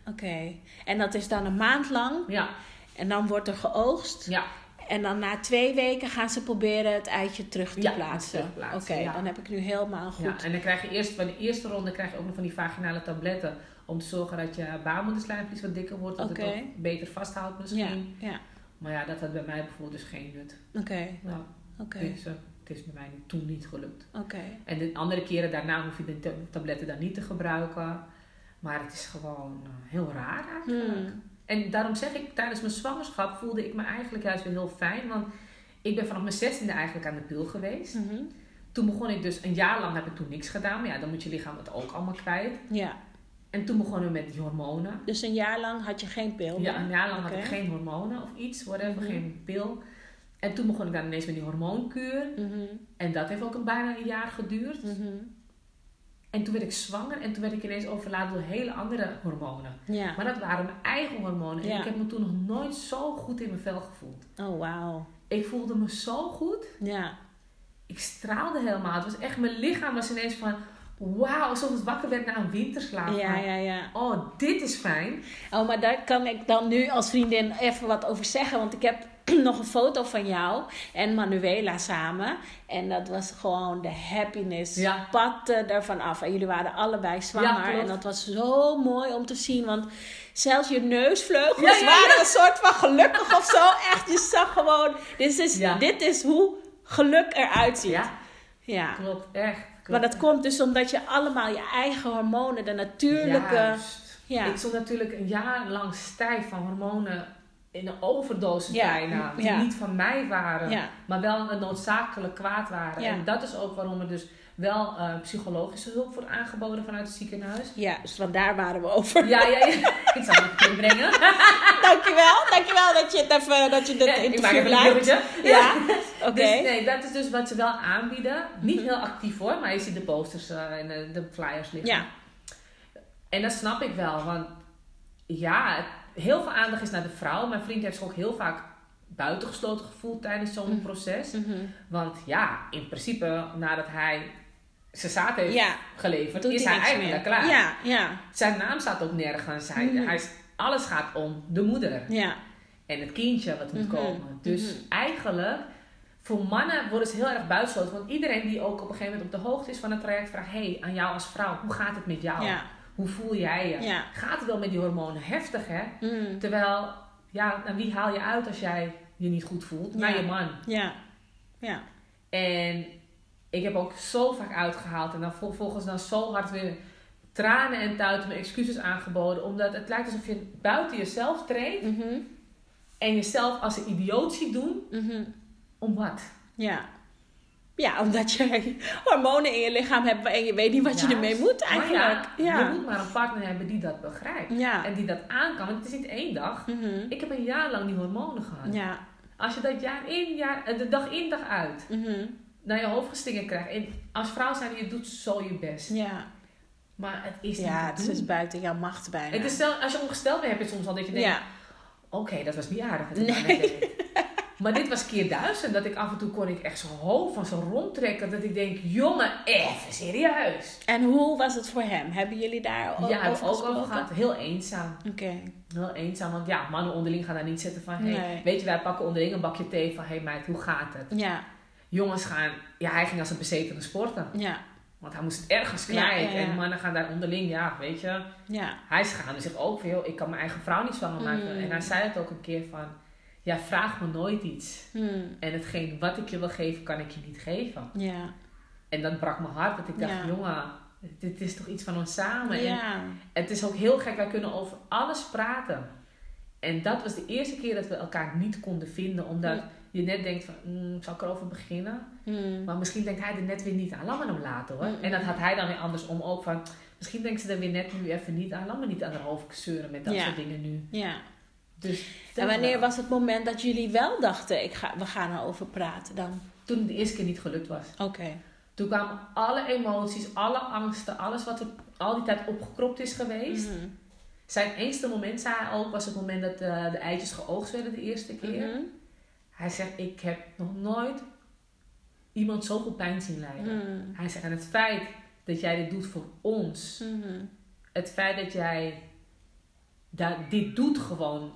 Speaker 1: oké. En dat is dan een maand lang.
Speaker 2: ja,
Speaker 1: En dan wordt er geoogst.
Speaker 2: ja.
Speaker 1: En dan na twee weken gaan ze proberen het eitje terug te
Speaker 2: Ja,
Speaker 1: plaatsen. Oké,
Speaker 2: ja.
Speaker 1: dan heb ik nu helemaal goed.
Speaker 2: Ja, en dan krijg je eerst van de eerste ronde krijg je ook nog van die vaginale tabletten. Om te zorgen dat je baarmoederslijmvlies wat dikker wordt. Dat het ook beter vasthoudt misschien.
Speaker 1: ja.
Speaker 2: Maar ja, dat had bij mij bijvoorbeeld dus geen nut.
Speaker 1: Oké,
Speaker 2: Nou,
Speaker 1: oké,
Speaker 2: dus, het is bij mij toen niet gelukt.
Speaker 1: oké.
Speaker 2: En de andere keren daarna hoef je de ta- tabletten dan niet te gebruiken. Maar het is gewoon eh, heel raar eigenlijk.
Speaker 1: Hmm.
Speaker 2: En daarom zeg ik, tijdens mijn zwangerschap voelde ik me eigenlijk juist weer heel fijn. Want ik ben vanaf mijn zestiende eigenlijk aan de pil geweest.
Speaker 1: Mhm.
Speaker 2: Toen begon ik dus, een jaar lang heb ik toen niks gedaan. Maar ja, dan moet je lichaam het ook allemaal kwijt.
Speaker 1: Ja,
Speaker 2: En toen begonnen we met die hormonen.
Speaker 1: dus een jaar lang had je geen pil
Speaker 2: Ja, een jaar lang had ik geen hormonen of iets, whatever,
Speaker 1: Mhm.
Speaker 2: geen pil. En toen begon ik dan ineens met die hormoonkuur.
Speaker 1: Mhm,
Speaker 2: En dat heeft ook een bijna een jaar geduurd.
Speaker 1: mhm.
Speaker 2: En toen werd ik zwanger en toen werd ik ineens overladen door hele andere hormonen.
Speaker 1: Ja.
Speaker 2: Maar dat waren mijn eigen hormonen. En
Speaker 1: Ja.
Speaker 2: ik heb me toen nog nooit zo goed in mijn vel gevoeld.
Speaker 1: Oh, wauw.
Speaker 2: Ik voelde me zo goed.
Speaker 1: Ja.
Speaker 2: Ik straalde helemaal. Het was echt, mijn lichaam was ineens van... Wauw, alsof het wakker werd na een winterslaap.
Speaker 1: Ja, ja, ja.
Speaker 2: Oh, dit is fijn.
Speaker 1: Oh, maar daar kan ik dan nu als vriendin even wat over zeggen. Want ik heb nog een foto van jou en Manuela samen. En dat was gewoon de happiness.
Speaker 2: Ja.
Speaker 1: Patte ervan af. En jullie waren allebei zwanger. en dat was zo mooi om te zien. Want zelfs je neusvleugels
Speaker 2: Ja,
Speaker 1: waren een soort van gelukkig of zo. Echt, je zag gewoon, dit is, dit is hoe geluk eruit ziet.
Speaker 2: Ja,
Speaker 1: ja.
Speaker 2: klopt. Echt.
Speaker 1: Maar dat komt dus omdat je allemaal je eigen hormonen, de natuurlijke...
Speaker 2: Juist.
Speaker 1: Ja.
Speaker 2: Ik stond natuurlijk een jaar lang stijf van hormonen in een overdosis
Speaker 1: Ja,
Speaker 2: bijna. Die
Speaker 1: ja.
Speaker 2: niet van mij waren,
Speaker 1: Ja.
Speaker 2: maar wel een noodzakelijk kwaad waren.
Speaker 1: Ja.
Speaker 2: En dat is ook waarom er dus wel eh, psychologische hulp wordt aangeboden vanuit het ziekenhuis.
Speaker 1: Ja, dus van daar waren we over.
Speaker 2: Ja, ja, ja. Ik zal het even brengen.
Speaker 1: Dankjewel, dankjewel dat je het even, dat je dit
Speaker 2: Ja, ik maak even een bruggetje.
Speaker 1: Ja, oké.
Speaker 2: Dus nee, dat is dus wat ze wel aanbieden. Niet
Speaker 1: Mhm.
Speaker 2: heel actief hoor, maar je ziet de posters eh, en de, de flyers liggen.
Speaker 1: Ja.
Speaker 2: En dat snap ik wel, want ja, heel veel aandacht is naar de vrouw. Mijn vriend heeft zich ook heel vaak buitengesloten gevoeld tijdens zo'n
Speaker 1: Mhm.
Speaker 2: proces.
Speaker 1: Mhm.
Speaker 2: Want ja, in principe, nadat hij zijn zaad heeft
Speaker 1: Ja,
Speaker 2: geleverd,
Speaker 1: doet
Speaker 2: is
Speaker 1: hij
Speaker 2: eigenlijk
Speaker 1: meer.
Speaker 2: klaar.
Speaker 1: Ja, ja,
Speaker 2: Zijn naam staat ook nergens. Hij,
Speaker 1: Mhm.
Speaker 2: hij is, alles gaat om de moeder
Speaker 1: ja.
Speaker 2: en het kindje wat moet
Speaker 1: Mhm.
Speaker 2: komen. Dus eigenlijk, voor mannen worden ze heel erg buitengesloten. Want iedereen die ook op een gegeven moment op de hoogte is van het traject vraagt: hey, aan jou als vrouw, hoe gaat het met jou?
Speaker 1: Ja,
Speaker 2: Hoe voel jij je?
Speaker 1: ja.
Speaker 2: Gaat het wel met die hormonen? Heftig hè?
Speaker 1: Mm.
Speaker 2: Terwijl, ja, naar wie haal je uit als jij je niet goed voelt? Naar
Speaker 1: Ja.
Speaker 2: je man.
Speaker 1: Ja, ja.
Speaker 2: En ik heb ook zo vaak uitgehaald en dan vervolgens dan zo hard weer tranen en tuiten excuses aangeboden. Omdat het lijkt alsof je buiten jezelf treedt
Speaker 1: Mhm.
Speaker 2: en jezelf als een idioot ziet doen.
Speaker 1: Mhm.
Speaker 2: Om wat?
Speaker 1: Ja, Ja, omdat je hormonen in je lichaam hebt en je weet niet wat je ermee moet eigenlijk.
Speaker 2: ja,
Speaker 1: Ja.
Speaker 2: Je moet maar een partner hebben die dat begrijpt.
Speaker 1: Ja.
Speaker 2: En die dat aan kan. Want het is niet één dag.
Speaker 1: Mhm.
Speaker 2: Ik heb een jaar lang die hormonen gehad.
Speaker 1: Ja.
Speaker 2: Als je dat jaar in, jaar, eh, de dag in, dag uit
Speaker 1: Mhm.
Speaker 2: naar je hoofd gestingen krijgt. En als vrouw zijn, je doet zo je best.
Speaker 1: Ja.
Speaker 2: Maar het is niet
Speaker 1: Ja, het
Speaker 2: doen.
Speaker 1: is buiten jouw macht bijna.
Speaker 2: Het is stel, als je ongesteld bent, heb je soms al dat je denkt...
Speaker 1: ja.
Speaker 2: Oké, dat was niet aardig. dat
Speaker 1: Nee.
Speaker 2: Maar dit was keer duizend. Dat ik af en toe kon ik echt zo'n hoofd van zo rondtrekken. Dat ik denk, jongen, even serieus.
Speaker 1: En hoe was het voor hem? Hebben jullie daar o-
Speaker 2: Ja,
Speaker 1: over
Speaker 2: ook over gehad. Heel eenzaam.
Speaker 1: Oké.
Speaker 2: Heel eenzaam. Want ja, mannen onderling gaan daar niet zitten van... Hey,
Speaker 1: Nee.
Speaker 2: Weet je, wij pakken onderling een bakje thee van... Hé hey meid, hoe gaat het?
Speaker 1: Ja.
Speaker 2: Jongens gaan... Ja, hij ging als een bezetene sporten.
Speaker 1: Ja.
Speaker 2: Want hij moest het ergens kwijt.
Speaker 1: ja, ja.
Speaker 2: En mannen gaan daar onderling, ja, weet je...
Speaker 1: Ja.
Speaker 2: Hij schaamde zich ook joh, ik kan mijn eigen vrouw niet zwanger maken.
Speaker 1: Mm.
Speaker 2: En hij zei het ook een keer van... Ja, vraag me nooit iets.
Speaker 1: Hmm.
Speaker 2: En hetgeen wat ik je wil geven, kan ik je niet geven.
Speaker 1: Ja.
Speaker 2: En dat brak mijn hart. Dat ik dacht,
Speaker 1: Ja.
Speaker 2: jongen, dit is toch iets van ons samen. En het is ook heel gek, wij kunnen over alles praten. En dat was de eerste keer dat we elkaar niet konden vinden. Omdat
Speaker 1: Ja.
Speaker 2: je net denkt van, mm, zal ik erover beginnen?
Speaker 1: Hmm.
Speaker 2: Maar misschien denkt hij er net weer niet aan. Laat me hem laten hoor.
Speaker 1: Mm.
Speaker 2: En dat had hij dan weer andersom ook van... Misschien denkt ze er weer net nu even niet aan. Laat me niet aan haar hoofd zeuren met dat soort dingen nu.
Speaker 1: Ja.
Speaker 2: Dus
Speaker 1: En wanneer was het moment dat jullie wel dachten, ik ga, we gaan erover praten dan?
Speaker 2: Toen het de eerste keer niet gelukt was.
Speaker 1: Oké.
Speaker 2: Toen kwamen alle emoties, alle angsten, alles wat er al die tijd opgekropt is geweest.
Speaker 1: Mhm.
Speaker 2: Zijn engste moment, zei hij ook, was het moment dat eh, de eitjes geoogst werden de eerste keer.
Speaker 1: Mhm.
Speaker 2: Hij zegt, ik heb nog nooit iemand zoveel pijn zien lijden.
Speaker 1: Mhm.
Speaker 2: Hij zegt, en het feit dat jij dit doet voor ons.
Speaker 1: Mhm.
Speaker 2: Het feit dat jij dat, dit doet gewoon.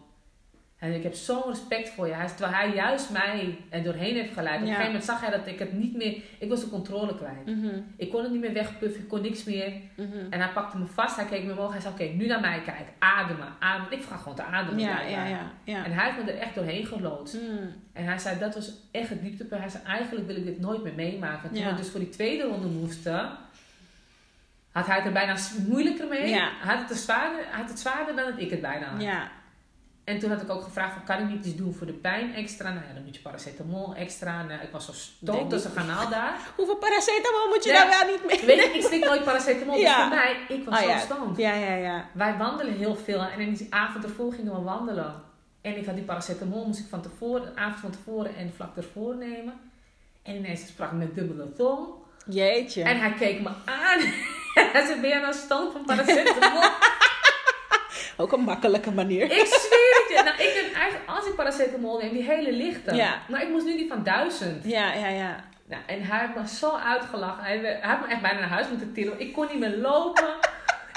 Speaker 2: En ik heb zo'n respect voor je. Hij, terwijl hij juist mij er doorheen heeft geleid. Op een gegeven moment zag hij dat ik het niet meer... Ik was de controle kwijt.
Speaker 1: Mhm.
Speaker 2: Ik kon het niet meer wegpuffen. Ik kon niks meer.
Speaker 1: Mhm.
Speaker 2: En hij pakte me vast. Hij keek me omhoog. Hij zei, oké, nu naar mij kijken. Ademen. Ademen. Ik vraag gewoon te ademen.
Speaker 1: Ja, ja, ja. ja.
Speaker 2: En hij heeft me er echt doorheen geloodst.
Speaker 1: Mhm.
Speaker 2: En hij zei, dat was echt het dieptepunt. Hij zei, eigenlijk wil ik dit nooit meer meemaken. Toen we dus voor die tweede ronde moesten... Had hij het er bijna moeilijker mee.
Speaker 1: Ja.
Speaker 2: Hij, had het er zwaarder, had het zwaarder dan dat ik het bijna had.
Speaker 1: Ja.
Speaker 2: En toen had ik ook gevraagd, van, kan ik niet iets doen voor de pijn extra? Nou ja, dan moet je paracetamol extra. Nou, ik was zo stom tussen kanaal daar.
Speaker 1: Hoeveel paracetamol moet je
Speaker 2: Ja.
Speaker 1: daar wel niet mee?
Speaker 2: Weet je, ik slik nooit paracetamol. Dus voor mij, ik was
Speaker 1: Oh
Speaker 2: zo
Speaker 1: ja.
Speaker 2: stoned.
Speaker 1: Ja, ja, ja.
Speaker 2: Wij wandelen heel veel. En in die avond ervoor gingen we wandelen. En ik had die paracetamol, moest ik van tevoren, de avond van tevoren en vlak ervoor nemen. En ineens sprak ik met dubbele tong.
Speaker 1: Jeetje.
Speaker 2: En hij keek me aan. hij zei, ben jij nou stoned van paracetamol?
Speaker 1: Ook een makkelijke manier.
Speaker 2: ik zweer het je. Nou, ik heb eigenlijk, als ik paracetamol neem, die hele lichte.
Speaker 1: Ja.
Speaker 2: Maar ik moest nu die van duizend.
Speaker 1: Ja, ja, ja.
Speaker 2: Nou, en hij heeft me zo uitgelachen. Hij, hij heeft me echt bijna naar huis moeten tillen. Ik kon niet meer lopen.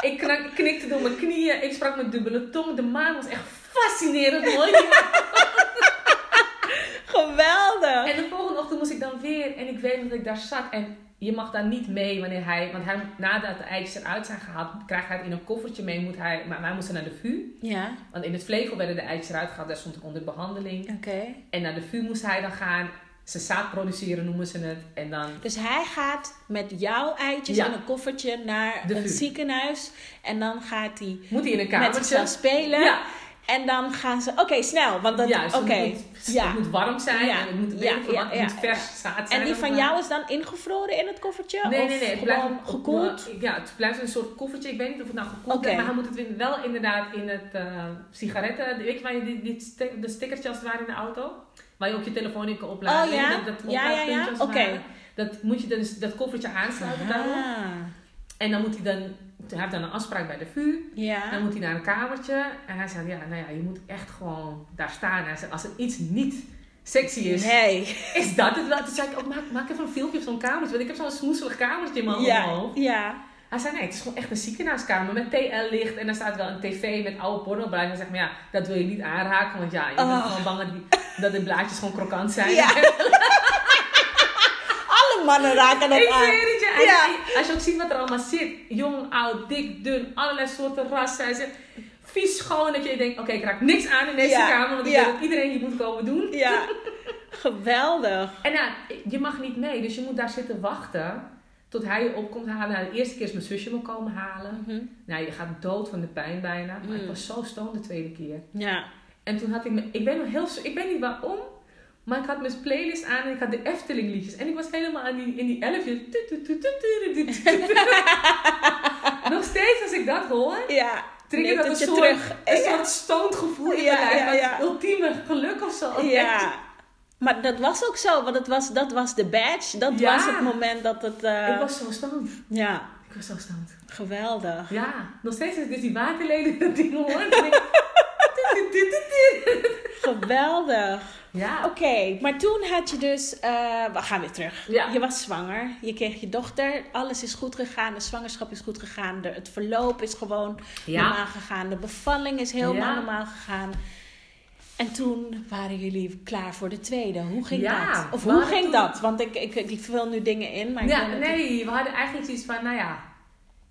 Speaker 2: ik knak- knikte door mijn knieën. Ik sprak met dubbele tong. De maan was echt fascinerend mooi.
Speaker 1: Geweldig.
Speaker 2: en de volgende ochtend moest ik dan weer. En ik weet dat ik daar zat. En je mag daar niet mee wanneer hij... Want hij, nadat de eitjes eruit zijn gehaald, krijgt hij het in een koffertje mee. Moet hij, maar wij moesten naar de VU.
Speaker 1: Ja,
Speaker 2: Want in het vlegel werden de eitjes eruit gehaald. Daar stond ik onder behandeling.
Speaker 1: oké.
Speaker 2: En naar de VU moest hij dan gaan. Ze zaad produceren noemen ze het. En dan...
Speaker 1: Dus hij gaat met jouw eitjes
Speaker 2: Ja.
Speaker 1: in een koffertje naar
Speaker 2: VU.
Speaker 1: ziekenhuis. En dan gaat hij
Speaker 2: Moet hij in een
Speaker 1: met
Speaker 2: kamertje.
Speaker 1: zichzelf spelen.
Speaker 2: Ja,
Speaker 1: En dan gaan ze... Oké, snel. Want dat...
Speaker 2: Juist, het, moet,
Speaker 1: Ja.
Speaker 2: het moet warm zijn
Speaker 1: Ja.
Speaker 2: en het moet,
Speaker 1: Ja,
Speaker 2: het moet vers zaad zijn.
Speaker 1: En die van jou is dan ingevroren in het koffertje?
Speaker 2: Nee,
Speaker 1: of
Speaker 2: nee, nee. Het blijft
Speaker 1: gekoeld?
Speaker 2: Ja, het blijft een soort koffertje. Ik weet niet of het nou gekoeld is, maar hij moet het wel inderdaad in het eh, sigaretten... Weet je waar je die, die de stickertjes als het ware in de auto? Waar je ook je telefoon in kan opladen.
Speaker 1: Oh, ja?
Speaker 2: Dat, dat
Speaker 1: Ja, ja, Oké.
Speaker 2: Dat moet je dus dat koffertje aansluiten daarop.
Speaker 1: Ah,
Speaker 2: En dan moet hij dan... Hij heeft dan een afspraak bij de VU.
Speaker 1: ja.
Speaker 2: Dan moet hij naar een kamertje. En hij zei, ja, nou ja, je moet echt gewoon daar staan. Hij zei, als er iets niet sexy is,
Speaker 1: Nee.
Speaker 2: is dat het wel? Toen zei ik, ook, maak, maak even een filmpje van zo'n kamertje. Want ik heb zo'n smoeselig kamertje in mijn
Speaker 1: Ja,
Speaker 2: hoofd.
Speaker 1: ja.
Speaker 2: Hij zei, nee, het is gewoon echt een ziekenhuiskamer met TL-licht. En daar staat wel een tv met oude pornoblaadjes. Hij zegt, maar ja, dat wil je niet aanraken. Want ja, je bent
Speaker 1: Oh.
Speaker 2: gewoon bang dat, die, dat de blaadjes gewoon krokant zijn.
Speaker 1: Ja. Alle mannen raken dat
Speaker 2: Ik
Speaker 1: aan. Ja.
Speaker 2: Als je ook ziet wat er allemaal zit. Jong, oud, dik, dun, allerlei soorten rassen. Zegt, vies schoon. Dat je denkt, oké, ik raak niks aan in deze
Speaker 1: Ja.
Speaker 2: kamer. Want ik
Speaker 1: Ja.
Speaker 2: weet dat iedereen hier moet komen doen.
Speaker 1: Ja. Geweldig.
Speaker 2: En ja, je mag niet mee. Dus je moet daar zitten wachten. Tot hij je op komt halen. Nou, de eerste keer is mijn zusje me komen halen.
Speaker 1: Mhm.
Speaker 2: Nou, je gaat dood van de pijn bijna. Maar ik
Speaker 1: Mm.
Speaker 2: was zo stoned de tweede keer.
Speaker 1: Ja.
Speaker 2: En toen had ik me... Ik weet nog heel... Ik weet niet waarom. Maar ik had mijn playlist aan en ik had de Efteling liedjes. En ik was helemaal aan die, in die elfjes. Nog steeds als ik dat hoor,
Speaker 1: Ja.
Speaker 2: triggert dat een soort,
Speaker 1: terug.
Speaker 2: een
Speaker 1: Ja.
Speaker 2: soort stoned gevoel in
Speaker 1: Ja,
Speaker 2: mijn lijf.
Speaker 1: ja.
Speaker 2: Ultieme geluk of zo.
Speaker 1: Ja. Maar dat was ook zo, want het was, dat was de badge. Dat was het moment dat het... eh,
Speaker 2: Ik was zo stoned.
Speaker 1: Ja,
Speaker 2: Ik was zo stoned.
Speaker 1: geweldig.
Speaker 2: Ja, nog steeds als ik dus die waterleden dat ding hoor.
Speaker 1: Geweldig.
Speaker 2: Ja,
Speaker 1: Oké, maar toen had je dus... eh, we gaan weer terug.
Speaker 2: Ja.
Speaker 1: Je was zwanger. Je kreeg je dochter. Alles is goed gegaan. De zwangerschap is goed gegaan. De, het verloop is gewoon
Speaker 2: Ja.
Speaker 1: normaal gegaan. De bevalling is helemaal normaal gegaan. En toen waren jullie klaar voor de tweede. Hoe ging
Speaker 2: Ja,
Speaker 1: dat? Of hoe ging
Speaker 2: toen-
Speaker 1: dat? Want ik, ik, ik vul nu dingen in. Maar
Speaker 2: ja nee, we hadden eigenlijk zoiets van, nou ja,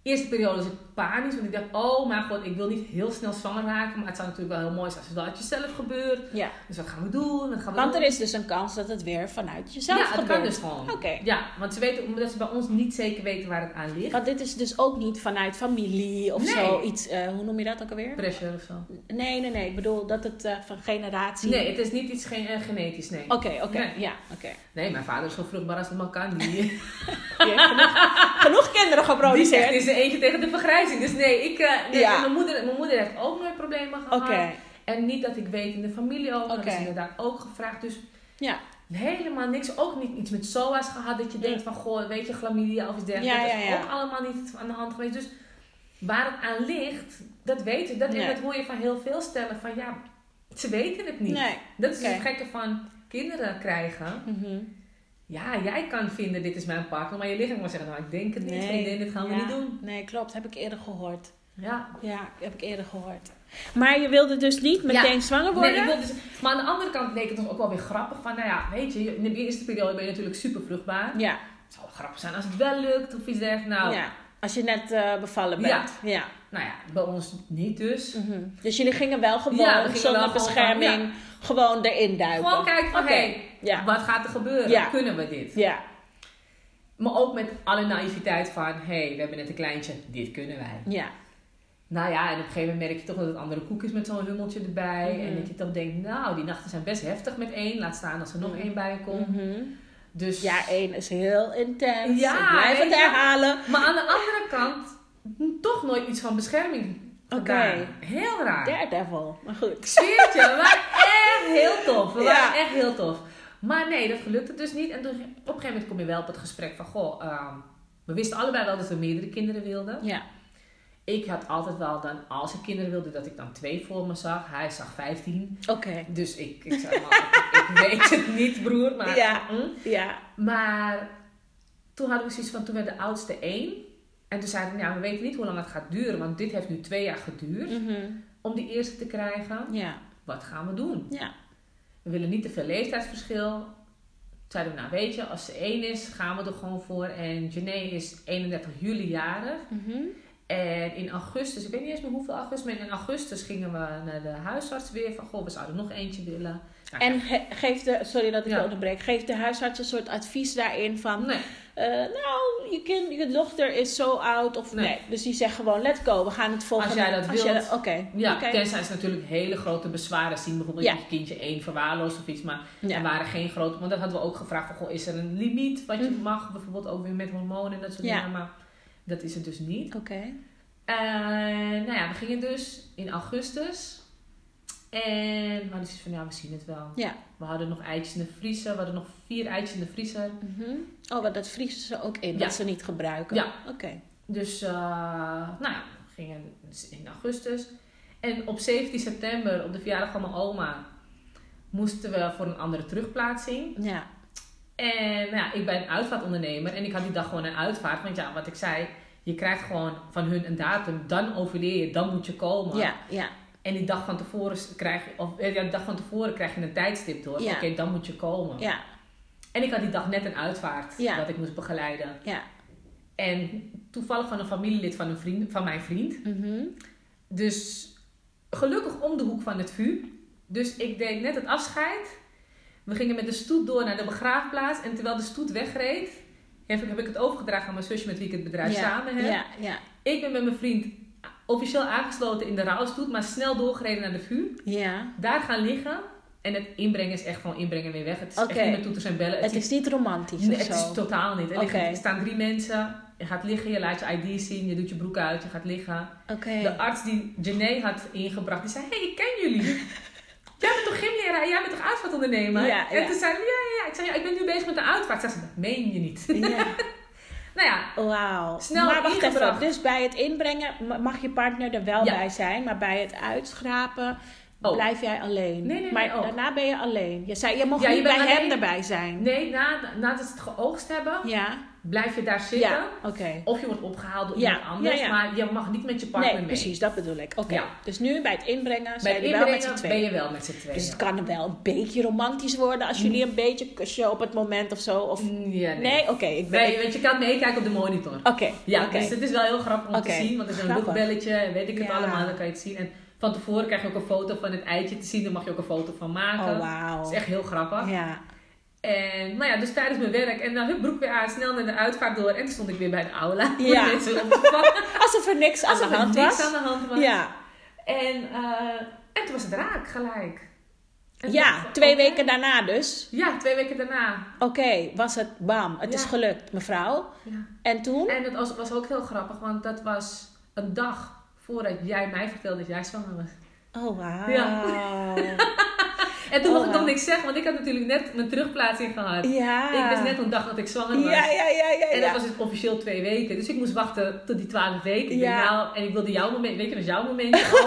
Speaker 2: eerste periode ik panisch. Want ik dacht, oh mijn god, ik wil niet heel snel zwanger raken. Maar het zou natuurlijk wel heel mooi zijn als het wel uit jezelf gebeurt.
Speaker 1: Ja,
Speaker 2: Dus wat gaan we doen? Wat gaan we
Speaker 1: want
Speaker 2: doen?
Speaker 1: er is dus een kans dat het weer vanuit jezelf
Speaker 2: ja, het
Speaker 1: gebeurt.
Speaker 2: kan dus gewoon.
Speaker 1: Oké.
Speaker 2: Ja, want ze weten, omdat ze bij ons niet zeker weten waar het aan ligt.
Speaker 1: Want dit is dus ook niet vanuit familie of
Speaker 2: Nee.
Speaker 1: zo iets. eh, hoe noem je dat ook alweer?
Speaker 2: Pressure of zo.
Speaker 1: Nee, nee, nee. Ik bedoel dat het eh, van generatie.
Speaker 2: Nee, het is niet iets geen, eh, genetisch, nee.
Speaker 1: Oké, oké.
Speaker 2: Nee.
Speaker 1: Ja, oké.
Speaker 2: Nee, mijn vader is zo vruchtbaar als het maar kan. Die,
Speaker 1: genoeg, genoeg kinderen
Speaker 2: die zegt,
Speaker 1: geproduceerd.
Speaker 2: is er eentje tegen de vergrijzing. Dus nee, ik, eh, nee,
Speaker 1: Ja.
Speaker 2: mijn, moeder, mijn moeder heeft ook nooit problemen gehad. En niet dat ik weet in de familie ook. Dat is inderdaad ook gevraagd. Dus
Speaker 1: Ja.
Speaker 2: helemaal niks. Ook niet iets met SOA's gehad. Dat je denkt van, goh, weet je, chlamydia of iets dergelijks.
Speaker 1: Ja,
Speaker 2: dat is ook allemaal niet aan de hand geweest. Dus waar het aan ligt, dat weet je. Dat,
Speaker 1: Nee.
Speaker 2: Dat hoor je van heel veel stellen. Van ja, ze weten het niet.
Speaker 1: Nee.
Speaker 2: Dat is
Speaker 1: Oké.
Speaker 2: het gekke van kinderen krijgen.
Speaker 1: Mhm.
Speaker 2: Ja, jij kan vinden, dit is mijn partner. Maar je lichaam kan zeggen, nou, ik denk het niet, vriendin, dit gaan we
Speaker 1: Ja.
Speaker 2: niet doen.
Speaker 1: Nee, klopt. Heb ik eerder gehoord.
Speaker 2: Ja.
Speaker 1: Ja, heb ik eerder gehoord. Maar je wilde dus niet meteen zwanger worden?
Speaker 2: Nee, ik wil dus, maar aan de andere kant leek het toch ook wel weer grappig van, nou ja, weet je, in de eerste periode ben je natuurlijk super vruchtbaar.
Speaker 1: Ja.
Speaker 2: Het zou wel grappig zijn als het wel lukt of iets dergelijks. Nou,
Speaker 1: ja. Als je net eh, bevallen bent. Ja.
Speaker 2: Nou ja, bij ons niet dus.
Speaker 1: Mhm. Dus jullie gingen wel gewoon
Speaker 2: Ja, gingen
Speaker 1: zonder
Speaker 2: wel gewoon
Speaker 1: bescherming gewoon erin duiken.
Speaker 2: Gewoon kijken van, hey,
Speaker 1: Ja.
Speaker 2: wat gaat er gebeuren? Kunnen we dit?
Speaker 1: Ja.
Speaker 2: Maar ook met alle naïviteit van, hé, hey, we hebben net een kleintje, dit kunnen wij.
Speaker 1: Ja.
Speaker 2: Nou ja, en op een gegeven moment merk je toch dat het andere koek is met zo'n hummeltje erbij.
Speaker 1: Mhm.
Speaker 2: En dat je toch denkt, nou, die nachten zijn best heftig met één. Laat staan als er nog
Speaker 1: Mhm.
Speaker 2: één bij komt. Dus,
Speaker 1: Ja, één is heel intens.
Speaker 2: Ja,
Speaker 1: ik blijf het herhalen.
Speaker 2: Maar aan de andere kant, toch nooit iets van bescherming
Speaker 1: Oké.
Speaker 2: Heel raar.
Speaker 1: Daredevil. Maar
Speaker 2: Ik
Speaker 1: goed.
Speaker 2: zweer het je, we waren echt heel tof. We
Speaker 1: Ja.
Speaker 2: waren echt heel tof. Maar nee, dat gelukte dus niet. En toen, op een gegeven moment kom je wel op het gesprek van, goh, ehm, we wisten allebei wel dat we meerdere kinderen wilden.
Speaker 1: Ja.
Speaker 2: Ik had altijd wel dan, als ik kinderen wilde, dat ik dan twee voor me zag. Hij zag 15.
Speaker 1: Oké.
Speaker 2: Dus ik, ik zei, maar, ik, ik weet het niet, broer. Maar,
Speaker 1: Ja.
Speaker 2: hm.
Speaker 1: Ja.
Speaker 2: maar toen hadden we zoiets van, toen werd de oudste één. En toen zeiden we, ja, we weten niet hoe lang het gaat duren. Want dit heeft nu twee jaar geduurd
Speaker 1: Mhm.
Speaker 2: om die eerste te krijgen.
Speaker 1: Ja.
Speaker 2: Wat gaan we doen?
Speaker 1: Ja.
Speaker 2: We willen niet te veel leeftijdsverschil. Toen zeiden we, nou weet je, als ze één is, gaan we er gewoon voor. En Janae is 31 juli jarig.
Speaker 1: Mhm.
Speaker 2: En in augustus, ik weet niet eens meer hoeveel augustus, maar in augustus gingen we naar de huisarts weer van, goh, we zouden nog eentje willen. Nou,
Speaker 1: En ge- geeft de, sorry dat ik
Speaker 2: Ja.
Speaker 1: onderbreek, geeft de huisarts een soort advies daarin van,
Speaker 2: nee,
Speaker 1: eh, nou, je, kind, je dochter is zo oud of nee.
Speaker 2: Nee.
Speaker 1: Dus die zegt gewoon, let's go, we gaan het volgende.
Speaker 2: jij dat wilt.
Speaker 1: Oké,
Speaker 2: ja,
Speaker 1: oké.
Speaker 2: tenzij ze natuurlijk hele grote bezwaren zien, bijvoorbeeld
Speaker 1: Ja.
Speaker 2: dat je kindje één verwaarloost of iets, maar
Speaker 1: Ja.
Speaker 2: er waren geen grote, want dat hadden we ook gevraagd van, goh, is er een limiet wat je
Speaker 1: Mhm.
Speaker 2: mag, bijvoorbeeld ook weer met hormonen en dat soort
Speaker 1: Ja.
Speaker 2: dingen, maar dat is het dus niet.
Speaker 1: Oké.
Speaker 2: En nou ja, we gingen dus in augustus. En we hadden van, ja, we zien het wel.
Speaker 1: Ja.
Speaker 2: We hadden nog eitjes in de vriezer. We hadden nog vier eitjes in de vriezer.
Speaker 1: Mhm. Oh, maar dat vriezen ze ook in,
Speaker 2: Ja.
Speaker 1: dat ze niet gebruiken.
Speaker 2: Ja.
Speaker 1: Oké.
Speaker 2: Dus, eh, nou ja, we gingen in augustus. En op 17 september, op de verjaardag van mijn oma, moesten we voor een andere terugplaatsing.
Speaker 1: Ja.
Speaker 2: En nou ja, ik ben een uitvaartondernemer en ik had die dag gewoon een uitvaart. Want ja, wat ik zei, je krijgt gewoon van hun een datum. Dan overleer je, dan moet je komen.
Speaker 1: Ja, ja.
Speaker 2: En die dag van tevoren krijg je, of eh, ja, de dag van tevoren krijg je een tijdstip door.
Speaker 1: Ja.
Speaker 2: Oké, dan moet je komen.
Speaker 1: Ja,
Speaker 2: En ik had die dag net een uitvaart
Speaker 1: Ja.
Speaker 2: dat ik moest begeleiden.
Speaker 1: ja.
Speaker 2: En toevallig van een familielid van, een vriend, van mijn vriend.
Speaker 1: Mhm.
Speaker 2: Dus gelukkig om de hoek van het VU. Dus ik deed net het afscheid. We gingen met de stoet door naar de begraafplaats. En terwijl de stoet wegreed, heb ik, heb ik het overgedragen aan mijn zusje met wie ik het bedrijf
Speaker 1: ja.
Speaker 2: samen heb.
Speaker 1: Ja, ja.
Speaker 2: Ik ben met mijn vriend officieel aangesloten in de rouwstoet, maar snel doorgereden naar de VU.
Speaker 1: Ja.
Speaker 2: Daar gaan liggen. En het inbrengen is echt gewoon inbrengen en weer weg. Het is echt niet met toeters en bellen.
Speaker 1: Het is niet romantisch
Speaker 2: Nee, het is totaal niet. Er, liggen- er staan drie mensen. Je gaat liggen, je laat je ID zien, je doet je broek uit, je gaat liggen.
Speaker 1: Oké.
Speaker 2: De arts die Janae had ingebracht, die zei: Hé, hey, ik ken jullie. Jij bent toch gymleraar? Jij bent toch uitvaartondernemer?
Speaker 1: Ja, ja.
Speaker 2: En toen zei Ja, ja, ja. Ik zei: ja, Ik ben nu bezig met een uitvaart. Zei ze: Dat meen je niet.
Speaker 1: Ja.
Speaker 2: nou ja,
Speaker 1: Wauw.
Speaker 2: Snel
Speaker 1: maar wacht even.
Speaker 2: ingebracht.
Speaker 1: Dus bij het inbrengen ma- mag je partner er wel
Speaker 2: Ja.
Speaker 1: bij zijn. Maar bij het uitschrapen
Speaker 2: Oh.
Speaker 1: blijf jij alleen.
Speaker 2: Nee, nee,
Speaker 1: maar
Speaker 2: nee, ook.
Speaker 1: daarna ben je alleen. Je zei, je mocht
Speaker 2: Ja,
Speaker 1: niet bij hem erbij zijn.
Speaker 2: nee, na, nadat ze het geoogst hebben,
Speaker 1: Ja,
Speaker 2: blijf je daar zitten.
Speaker 1: ja.
Speaker 2: Of je wordt opgehaald door iemand anders. Maar je mag niet met je partner
Speaker 1: Nee,
Speaker 2: mee.
Speaker 1: precies, dat bedoel ik. Oké. Dus nu bij het inbrengen
Speaker 2: Bij
Speaker 1: zijn wel met z'n
Speaker 2: inbrengen ben
Speaker 1: tweeën.
Speaker 2: je wel met z'n tweeën.
Speaker 1: Dus het kan wel een beetje romantisch worden als jullie een beetje kusje op het moment of zo. Of...
Speaker 2: Mm, nee.
Speaker 1: Oké. ik ben...
Speaker 2: Nee, want je kan meekijken op de monitor.
Speaker 1: Oké,
Speaker 2: Ja, dus het is wel heel grappig om te zien. Want er is een luchtbelletje en weet ik het allemaal. Dan kan je het zien. En van tevoren krijg je ook een foto van het eitje te zien. Daar mag je ook een foto van maken.
Speaker 1: Oh, wauw.
Speaker 2: Dat is echt heel grappig.
Speaker 1: Ja.
Speaker 2: En nou ja, dus tijdens mijn werk. En dan hup, broek weer aan, snel naar de uitvaart door. En toen stond ik weer bij de aula.
Speaker 1: Ja. Alsof er niks aan
Speaker 2: Alsof
Speaker 1: de
Speaker 2: er
Speaker 1: hand
Speaker 2: niks
Speaker 1: was.
Speaker 2: aan de hand was.
Speaker 1: Ja,
Speaker 2: En, eh, en toen was het raak gelijk. En
Speaker 1: ja twee weken daarna dus.
Speaker 2: Ja, twee weken daarna.
Speaker 1: Oké, was het bam, het is gelukt, mevrouw.
Speaker 2: Ja.
Speaker 1: En toen?
Speaker 2: En het was, was ook heel grappig, want dat was een dag voordat jij mij vertelde dat jij zwanger was.
Speaker 1: Oh, wauw.
Speaker 2: Ja. En toen
Speaker 1: Oh,
Speaker 2: mocht ik nog niks zeggen, want ik had natuurlijk net mijn terugplaatsing gehad.
Speaker 1: Ja.
Speaker 2: Ik wist net een dag dat ik zwanger was.
Speaker 1: Ja, ja, ja, ja.
Speaker 2: En dat was dus officieel twee weken. Dus ik moest wachten tot die twaalf weken.
Speaker 1: Ja.
Speaker 2: nou, en ik wilde jouw moment, weet je, jouw momentje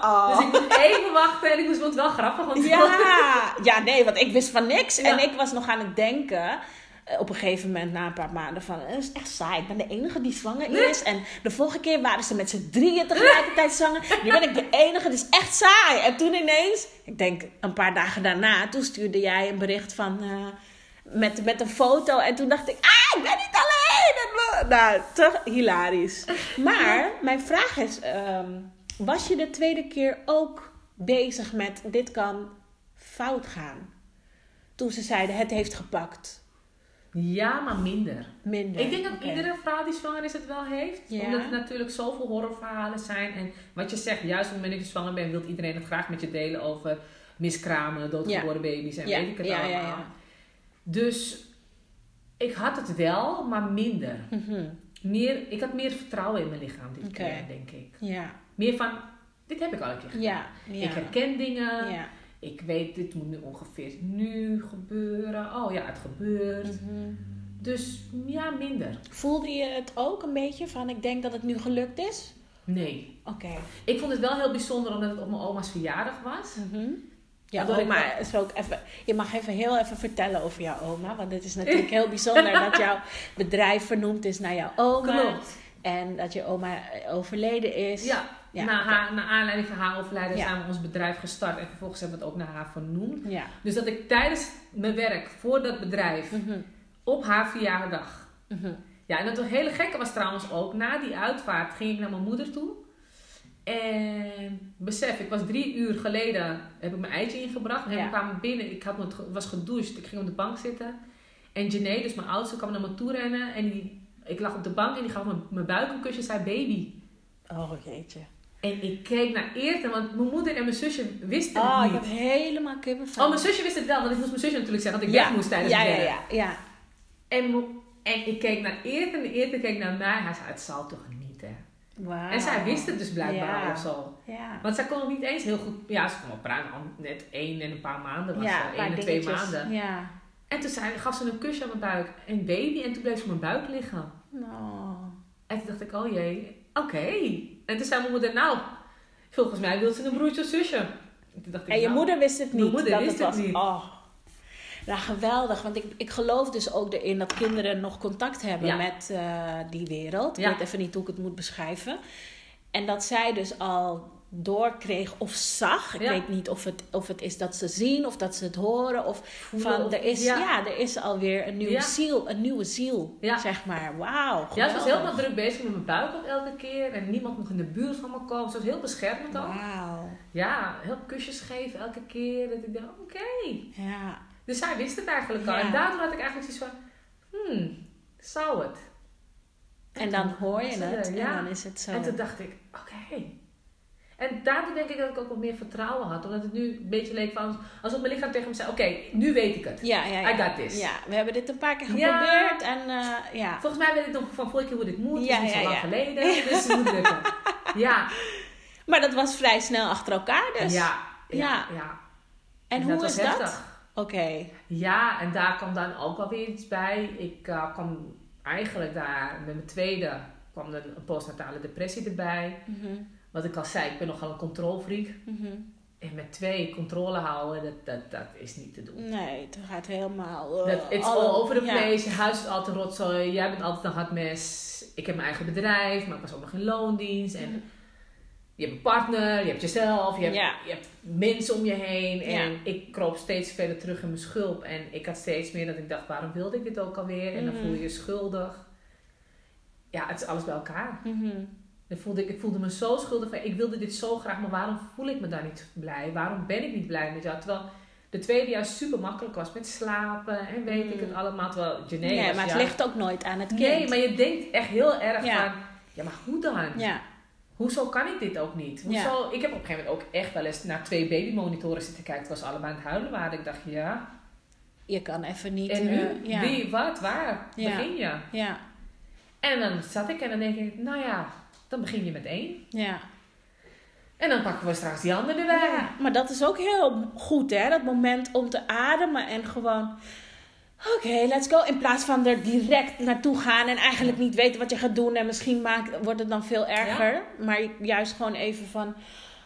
Speaker 2: al.
Speaker 1: Oh.
Speaker 2: Dus ik moest even wachten en ik moest, vond het wel grappig. Want
Speaker 1: Ja. ja, nee, want ik wist van niks. En ik was nog aan het denken, op een gegeven moment na een paar maanden, van het is echt saai. Ik ben de enige die zwanger is. En de vorige keer waren ze met z'n drieën tegelijkertijd zwanger. Nu ben ik de enige, het is echt saai. En toen ineens, ik denk een paar dagen daarna, toen stuurde jij een bericht van... eh, met, met een foto en toen dacht ik, ah, ik ben niet alleen. Nou, toch hilarisch. Maar mijn vraag is, ehm, was je de tweede keer ook bezig met dit kan fout gaan? Toen ze zeiden, het heeft gepakt.
Speaker 2: Ja, maar minder.
Speaker 1: Minder.
Speaker 2: Ik denk dat iedere vrouw die zwanger is het wel heeft.
Speaker 1: Ja.
Speaker 2: Omdat er natuurlijk zoveel horrorverhalen zijn. En wat je zegt, juist op het moment dat je zwanger bent, wil iedereen het graag met je delen over miskramen, doodgeboren baby's en
Speaker 1: Ja,
Speaker 2: weet ik het
Speaker 1: ja, ja,
Speaker 2: allemaal.
Speaker 1: ja.
Speaker 2: Dus ik had het wel, maar minder.
Speaker 1: Mhm.
Speaker 2: meer. Ik had meer vertrouwen in mijn lichaam dit keer, denk ik.
Speaker 1: Ja,
Speaker 2: Meer van, dit heb ik al een keer gedaan. Ik herken dingen.
Speaker 1: Ja.
Speaker 2: Ik weet, dit moet nu ongeveer nu gebeuren. Oh ja, het gebeurt.
Speaker 1: Mhm.
Speaker 2: Dus ja, minder.
Speaker 1: Voelde je het ook een beetje van, ik denk dat het nu gelukt is?
Speaker 2: Nee.
Speaker 1: Oké.
Speaker 2: Ik vond het wel heel bijzonder omdat het op mijn oma's verjaardag was.
Speaker 1: Mhm. Ja,
Speaker 2: ik
Speaker 1: oma is ook even. Je mag even heel even vertellen over jouw oma. Want het is natuurlijk heel bijzonder dat jouw bedrijf vernoemd is naar jouw oma.
Speaker 2: Klopt.
Speaker 1: En dat je oma overleden is.
Speaker 2: Ja,
Speaker 1: Ja,
Speaker 2: na,
Speaker 1: oké.
Speaker 2: haar, naar aanleiding van haar overlijden
Speaker 1: Ja.
Speaker 2: zijn we ons bedrijf gestart. En vervolgens hebben we het ook naar haar vernoemd.
Speaker 1: Ja.
Speaker 2: Dus dat ik tijdens mijn werk voor dat bedrijf
Speaker 1: Mhm.
Speaker 2: op haar verjaardag.
Speaker 1: Mhm.
Speaker 2: Ja, en het hele gekke was trouwens ook, na die uitvaart ging ik naar mijn moeder toe. En besef, ik was drie uur geleden, heb ik mijn eitje ingebracht. En
Speaker 1: Ja.
Speaker 2: we kwamen binnen, ik had was gedoucht, ik ging op de bank zitten. En Janae, dus mijn oudste, kwam naar me toe rennen. En die, ik lag op de bank en die gaf me mijn buik een kusje en zei baby.
Speaker 1: Oh jeetje.
Speaker 2: En ik keek naar Eerten, want mijn moeder en mijn zusje wisten
Speaker 1: Oh,
Speaker 2: het
Speaker 1: ik
Speaker 2: niet.
Speaker 1: heb helemaal kippenvel.
Speaker 2: Oh, mijn zusje wist het wel, want ik moest mijn zusje natuurlijk zeggen dat ik
Speaker 1: ja.
Speaker 2: weg moest tijdens
Speaker 1: ja,
Speaker 2: het
Speaker 1: ja, ja, ja.
Speaker 2: En, en ik keek naar Eerten en Eerten keek naar mij. Hij zei, het zal toch niet, hè?
Speaker 1: Wauw.
Speaker 2: En zij wist het dus blijkbaar
Speaker 1: Ja.
Speaker 2: of zo.
Speaker 1: Ja.
Speaker 2: Want zij kon nog niet eens heel goed... Ja, ze kon wel praten, net één en een paar maanden was
Speaker 1: ja, een paar
Speaker 2: en twee maanden.
Speaker 1: Ja.
Speaker 2: En toen zei, gaf ze een kusje aan mijn buik. En baby. En toen bleef ze op mijn buik liggen.
Speaker 1: Nou.
Speaker 2: En toen dacht ik, oh jee, oké. En toen zei mijn moeder, nou, volgens mij wil ze een broertje of zusje. En, dacht ik,
Speaker 1: En je
Speaker 2: nou,
Speaker 1: moeder wist het
Speaker 2: mijn
Speaker 1: niet.
Speaker 2: moeder
Speaker 1: dat
Speaker 2: wist
Speaker 1: het was.
Speaker 2: niet.
Speaker 1: Oh. Nou, geweldig. Want ik, ik geloof dus ook erin dat kinderen nog contact hebben
Speaker 2: Ja.
Speaker 1: met eh, die wereld. Ik
Speaker 2: Ja.
Speaker 1: weet even niet hoe ik het moet beschrijven. En dat zij dus al doorkreeg of zag. Ik
Speaker 2: Ja.
Speaker 1: weet niet of het, of het is dat ze zien of dat ze het horen. Of van,
Speaker 2: of-
Speaker 1: er is, ja.
Speaker 2: ja.
Speaker 1: er is alweer een nieuwe
Speaker 2: Ja.
Speaker 1: ziel. Een nieuwe ziel,
Speaker 2: Ja.
Speaker 1: zeg maar. Wauw,
Speaker 2: Ja, ze was helemaal druk bezig met mijn buik ook elke keer. En niemand mocht in de buurt van me komen. Ze was heel beschermend ook.
Speaker 1: Wauw.
Speaker 2: Ja, heel kusjes geven elke keer. Dat ik dacht, oké.
Speaker 1: Ja.
Speaker 2: Dus zij wist het eigenlijk al. En daardoor had ik eigenlijk zoiets van, hmm, zou het?
Speaker 1: En dan hoor je het en dan is het zo.
Speaker 2: En toen dacht ik, oké. En daardoor denk ik dat ik ook wat meer vertrouwen had. Omdat het nu een beetje leek van... Alsof mijn lichaam tegen me zei... Oké, nu weet ik het.
Speaker 1: Ja, ja, ja.
Speaker 2: I got this.
Speaker 1: Ja, we hebben dit een paar keer
Speaker 2: Ja.
Speaker 1: geprobeerd. En eh, ja.
Speaker 2: Volgens mij weet ik nog van vorige keer hoe dit moet.
Speaker 1: Ja,
Speaker 2: Ja, is
Speaker 1: ja,
Speaker 2: zo lang geleden. Dus het moet lukken. Ja.
Speaker 1: Maar dat was vrij snel achter elkaar dus.
Speaker 2: Ja. Ja.
Speaker 1: Ja. En
Speaker 2: dat
Speaker 1: hoe
Speaker 2: was
Speaker 1: is dat? Oké.
Speaker 2: Ja, en daar kwam dan ook wel weer iets bij. Ik eh, kwam eigenlijk daar met mijn tweede kwam er een postnatale depressie erbij.
Speaker 1: Mhm,
Speaker 2: Wat ik al zei, ik ben nogal een controlfreak.
Speaker 1: mhm.
Speaker 2: En met twee controle houden, dat, dat, dat is niet te doen.
Speaker 1: Nee, het gaat helemaal... eh,
Speaker 2: Dat, it's all over the
Speaker 1: ja.
Speaker 2: place. Je huis is altijd rotzooi. Jij bent altijd een hard mes. Ik heb mijn eigen bedrijf, maar ik was ook nog in loondienst. En
Speaker 1: Mhm.
Speaker 2: je hebt een partner, je hebt jezelf, je hebt,
Speaker 1: Ja.
Speaker 2: je hebt mensen om je heen. En
Speaker 1: Ja.
Speaker 2: ik kroop steeds verder terug in mijn schulp. En ik had steeds meer dat ik dacht, waarom wilde ik dit ook alweer? En dan
Speaker 1: Mhm.
Speaker 2: voel je je schuldig. Ja, het is alles bij elkaar.
Speaker 1: Mhm.
Speaker 2: Dan voelde ik, ik voelde me zo schuldig van, ik wilde dit zo graag, maar waarom voel ik me daar niet blij? Waarom ben ik niet blij met jou? Terwijl de tweede jaar super makkelijk was met slapen en weet ik het allemaal. Terwijl Janae
Speaker 1: Nee,
Speaker 2: was,
Speaker 1: maar het
Speaker 2: ja,
Speaker 1: ligt ook nooit aan het kind.
Speaker 2: Nee, maar je denkt echt heel erg
Speaker 1: Ja.
Speaker 2: van, ja maar hoe dan?
Speaker 1: Ja,
Speaker 2: Hoezo kan ik dit ook niet? Hoezo? Ik heb op een gegeven moment ook echt wel eens naar twee babymonitoren zitten kijken. Het was allemaal aan het huilen waren. Ik dacht, ja.
Speaker 1: je kan even niet...
Speaker 2: En nu?
Speaker 1: eh, ja.
Speaker 2: Wie, wat, waar? Begin je?
Speaker 1: Ja,
Speaker 2: En dan zat ik en dan denk ik, nou ja, dan begin je met één.
Speaker 1: ja.
Speaker 2: En dan pakken we straks die andere erbij.
Speaker 1: Ja, maar dat is ook heel goed, hè? Dat moment om te ademen en gewoon... Oké, let's go. In plaats van er direct naartoe gaan en eigenlijk niet weten wat je gaat doen. En misschien maakt, wordt het dan veel erger. Maar juist gewoon even van...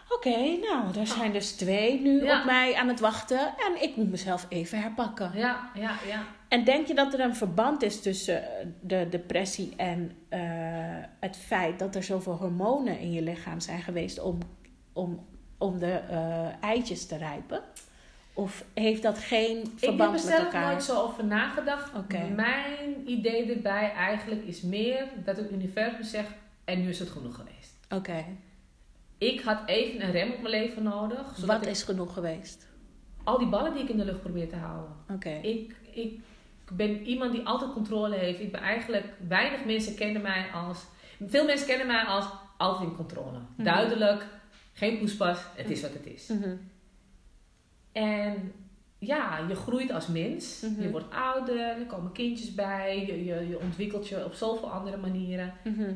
Speaker 1: Oké, nou, er zijn dus twee nu
Speaker 2: Ja.
Speaker 1: op mij aan het wachten. En ik moet mezelf even herpakken.
Speaker 2: Ja, ja, ja.
Speaker 1: En denk je dat er een verband is tussen eh, de depressie en eh, het feit dat er zoveel hormonen in je lichaam zijn geweest om, om, om de eh, eitjes te rijpen? Of heeft dat geen
Speaker 2: Ik heb
Speaker 1: verband
Speaker 2: er
Speaker 1: met
Speaker 2: zelf
Speaker 1: elkaar?
Speaker 2: nooit zo over nagedacht. Mijn idee erbij eigenlijk is meer dat het universum zegt, en nu is het genoeg geweest.
Speaker 1: Oké,
Speaker 2: Ik had even een rem op mijn leven nodig.
Speaker 1: Wat is genoeg geweest?
Speaker 2: al die ballen die ik in de lucht probeer te houden.
Speaker 1: Oké,
Speaker 2: Ik, ik ben iemand die altijd controle heeft. Ik ben eigenlijk, weinig mensen kennen mij als, veel mensen kennen mij als altijd in controle.
Speaker 1: Mhm.
Speaker 2: Duidelijk, geen poespas, het is wat het is.
Speaker 1: Mhm.
Speaker 2: En ja, je groeit als mens.
Speaker 1: Mhm.
Speaker 2: Je wordt ouder, er komen kindjes bij. Je, je, je ontwikkelt je op zoveel andere manieren.
Speaker 1: Mhm.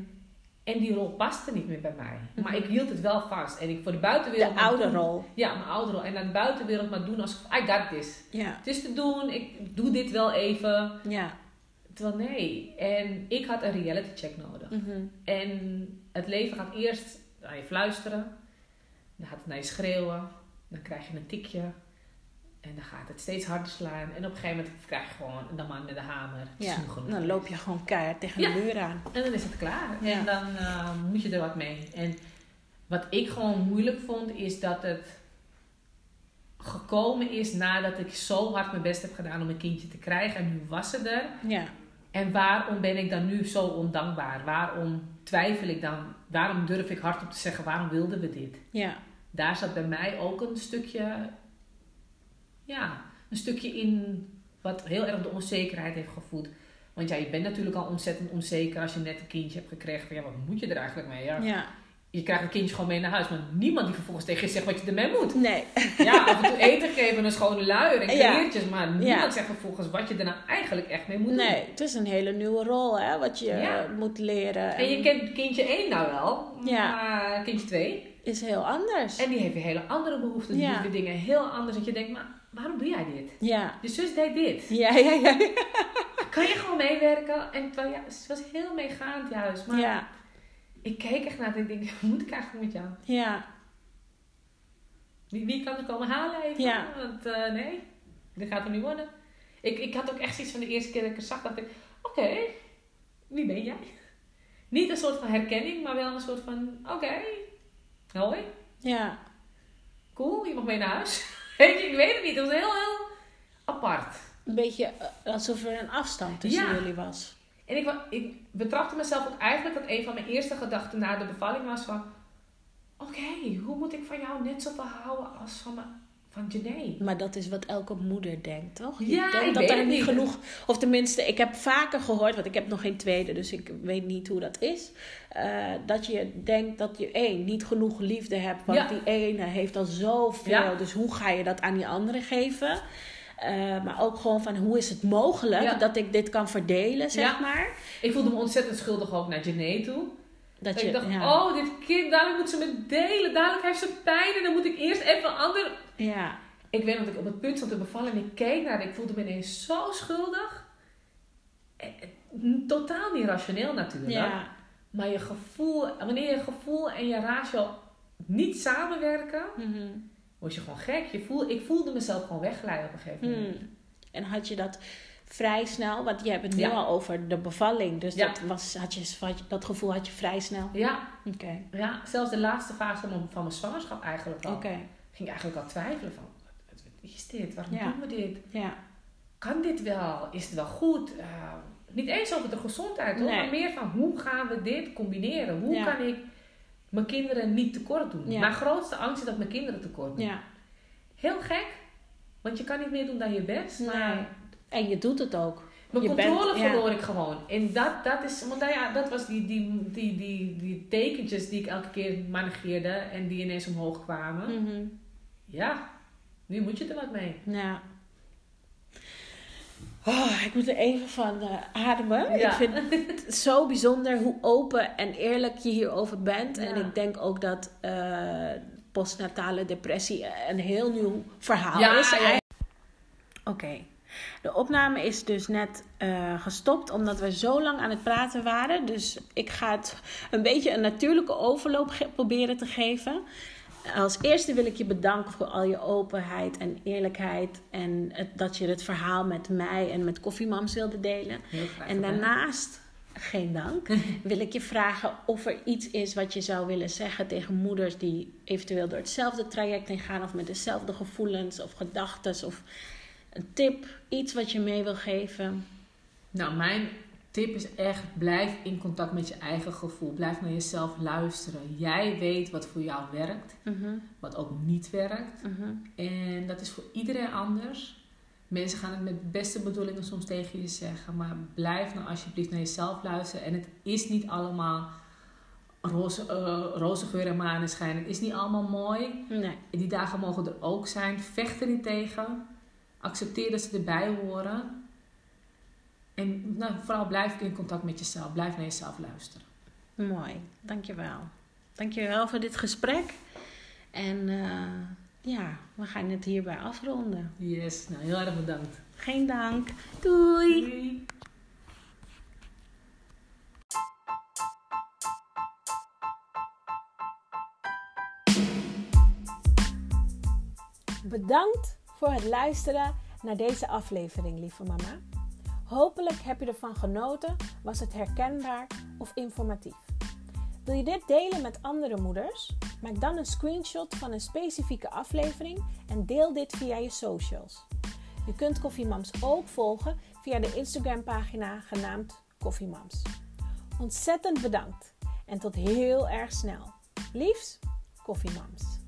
Speaker 2: En die rol paste niet meer bij mij.
Speaker 1: Mhm.
Speaker 2: Maar ik hield het wel vast. En ik voor de buitenwereld...
Speaker 1: De oude rol.
Speaker 2: Ja, mijn oude rol. En naar de buitenwereld maar doen als I got this.
Speaker 1: Ja,
Speaker 2: Het is te doen, ik doe dit wel even.
Speaker 1: ja.
Speaker 2: Terwijl nee. En ik had een reality check nodig.
Speaker 1: Mhm.
Speaker 2: En het leven gaat eerst naar je fluisteren. Dan gaat het naar je schreeuwen. Dan krijg je een tikje. En dan gaat het steeds harder slaan. En op een gegeven moment krijg je gewoon de man met de hamer.
Speaker 1: Ja. Dan loop je gewoon keihard tegen
Speaker 2: Ja.
Speaker 1: de muur aan.
Speaker 2: En dan is het klaar.
Speaker 1: Ja.
Speaker 2: En dan eh, moet je er wat mee. En wat ik gewoon moeilijk vond, is dat het gekomen is nadat ik zo hard mijn best heb gedaan om een kindje te krijgen. En nu was ze er.
Speaker 1: Ja,
Speaker 2: En waarom ben ik dan nu zo ondankbaar? Waarom twijfel ik dan? Waarom durf ik hardop te zeggen, waarom wilden we dit?
Speaker 1: ja.
Speaker 2: Daar zat bij mij ook een stukje, ja, een stukje in wat heel erg de onzekerheid heeft gevoed. Want ja, je bent natuurlijk al ontzettend onzeker als je net een kindje hebt gekregen. Ja, wat moet je er eigenlijk mee? Ja,
Speaker 1: ja.
Speaker 2: Je krijgt een kindje gewoon mee naar huis, maar niemand die vervolgens tegen je zegt wat je ermee moet.
Speaker 1: Nee.
Speaker 2: Ja, af en toe eten geven en een schone luier en
Speaker 1: Ja.
Speaker 2: kleertjes, maar niemand
Speaker 1: Ja.
Speaker 2: zegt vervolgens wat je er nou eigenlijk echt mee moet doen.
Speaker 1: Nee, het is een hele nieuwe rol hè, wat je moet leren.
Speaker 2: En je kent kindje 1 nou wel, maar kindje 2.
Speaker 1: is heel anders.
Speaker 2: En die heeft weer hele andere behoeften. Die doet weer dingen heel anders. Dat je denkt, maar waarom doe jij dit?
Speaker 1: Ja.
Speaker 2: Je zus deed dit.
Speaker 1: Ja, ja, ja.
Speaker 2: Kan je gewoon meewerken? En terwijl, ja, het was heel meegaand juist. Maar
Speaker 1: Ja,
Speaker 2: ik keek echt naar en ik denk, moet ik eigenlijk met jou?
Speaker 1: ja,
Speaker 2: Wie, wie kan er komen halen even?
Speaker 1: Ja.
Speaker 2: Want eh, nee, dit gaat er niet worden. Ik, ik had ook echt zoiets van de eerste keer dat ik zag, dacht ik, oké, wie ben jij? Niet een soort van herkenning, maar wel een soort van, oké, hoi,
Speaker 1: ja.
Speaker 2: cool, je mag mee naar huis. Weet je, ik weet het niet, het was heel, heel apart.
Speaker 1: Een beetje eh, alsof er een afstand tussen
Speaker 2: Ja.
Speaker 1: jullie was.
Speaker 2: En ik, ik betrapte mezelf ook eigenlijk dat een van mijn eerste gedachten na de bevalling was van... Oké, hoe moet ik van jou net zoveel houden als van mijn, van Janae.
Speaker 1: Maar dat is wat elke moeder denkt, toch? Je
Speaker 2: Ja,
Speaker 1: denkt
Speaker 2: ik
Speaker 1: dat
Speaker 2: weet
Speaker 1: er niet genoeg... Of tenminste, ik heb vaker gehoord, want ik heb nog geen tweede, dus ik weet niet hoe dat is. eh, dat je denkt dat je één, niet genoeg liefde hebt, want
Speaker 2: Ja.
Speaker 1: die ene heeft al zoveel.
Speaker 2: Ja.
Speaker 1: Dus hoe ga je dat aan die andere geven? Eh, maar ook gewoon van hoe is het mogelijk
Speaker 2: Ja.
Speaker 1: dat ik dit kan verdelen, zeg
Speaker 2: Ja.
Speaker 1: maar.
Speaker 2: Ik voelde me ontzettend schuldig ook naar Janae toe.
Speaker 1: Dat
Speaker 2: Dat
Speaker 1: je,
Speaker 2: ik dacht,
Speaker 1: ja,
Speaker 2: oh, dit kind, dadelijk moet ze me delen. Dadelijk heeft ze pijn en dan moet ik eerst even een ander...
Speaker 1: ja,
Speaker 2: Ik weet dat ik op het punt stond te bevallen en ik keek naar. Ik voelde me ineens zo schuldig. Eh, eh, Totaal niet rationeel natuurlijk.
Speaker 1: ja,
Speaker 2: Maar je gevoel, wanneer je gevoel en je ratio niet samenwerken,
Speaker 1: mhm.
Speaker 2: word je gewoon gek. Je voel, ik voelde mezelf gewoon wegglijden op een gegeven moment.
Speaker 1: Hmm. En had je dat vrij snel, want je hebt het nu
Speaker 2: Ja.
Speaker 1: al over de bevalling, dus
Speaker 2: Ja.
Speaker 1: dat, was, had je, dat gevoel had je vrij snel.
Speaker 2: Ja,
Speaker 1: Oké.
Speaker 2: ja, zelfs de laatste fase van mijn, van mijn zwangerschap eigenlijk al.
Speaker 1: Oké,
Speaker 2: Ging ik eigenlijk al twijfelen van, wat, is dit? Waarom
Speaker 1: Ja.
Speaker 2: doen we dit?
Speaker 1: ja.
Speaker 2: Kan dit wel? Is het wel goed? Eh, niet eens over de gezondheid hoor,
Speaker 1: Nee.
Speaker 2: maar meer van hoe gaan we dit combineren? Hoe kan ik mijn kinderen niet tekort doen? Mijn grootste angst is dat mijn kinderen tekort doen.
Speaker 1: ja.
Speaker 2: Heel gek, want je kan niet meer doen dan je best. Maar
Speaker 1: Nee. En je doet het ook.
Speaker 2: Mijn
Speaker 1: Je
Speaker 2: controle
Speaker 1: bent- ja.
Speaker 2: verloor ik gewoon. En dat, dat is, want nou ja, dat was die, die, die, die, die tekentjes die ik elke keer manageerde en die ineens omhoog kwamen.
Speaker 1: Mhm.
Speaker 2: Ja, nu moet je er wat mee.
Speaker 1: Ja. Oh, ik moet er even van eh, ademen.
Speaker 2: Ja.
Speaker 1: Ik vind het zo bijzonder hoe open en eerlijk je hierover bent. En ik denk ook dat eh, postnatale depressie een heel nieuw verhaal is.
Speaker 2: ja.
Speaker 1: Oké. De opname is dus net eh, gestopt omdat we zo lang aan het praten waren. Dus ik ga het een beetje een natuurlijke overloop proberen te geven. Als eerste wil ik je bedanken voor al je openheid en eerlijkheid. En het, dat je het verhaal met mij en met Koffiemams wilde delen. En daarnaast, geen dank, wil ik je vragen of er iets is wat je zou willen zeggen tegen moeders die eventueel door hetzelfde traject heen gaan. Of met dezelfde gevoelens of gedachten. Of een tip, iets wat je mee wil geven.
Speaker 2: Nou, mijn tip is echt: blijf in contact met je eigen gevoel. Blijf naar jezelf luisteren. Jij weet wat voor jou werkt,
Speaker 1: Mhm,
Speaker 2: wat ook niet werkt.
Speaker 1: mhm.
Speaker 2: En dat is voor iedereen anders. Mensen gaan het met beste bedoelingen soms tegen je zeggen, maar blijf nou alsjeblieft naar jezelf luisteren. En het is niet allemaal roze, eh, roze geur en maneschijn. Het is niet allemaal mooi.
Speaker 1: Nee.
Speaker 2: Die dagen mogen er ook zijn. Vecht er niet tegen. Accepteer dat ze erbij horen. En nou, vooral blijf in contact met jezelf. Blijf naar jezelf luisteren.
Speaker 1: Mooi, dankjewel. Dankjewel voor dit gesprek. En eh, ja, we gaan het hierbij afronden.
Speaker 2: Yes, nou heel erg bedankt.
Speaker 1: Geen dank. Doei.
Speaker 2: Doei.
Speaker 1: Bedankt voor het luisteren naar deze aflevering, lieve mama. Hopelijk heb je ervan genoten, was het herkenbaar of informatief. Wil je dit delen met andere moeders? Maak dan een screenshot van een specifieke aflevering en deel dit via je socials. Je kunt Koffiemams ook volgen via de Instagram pagina genaamd Koffiemams. Ontzettend bedankt en tot heel erg snel. Liefs, Koffiemams.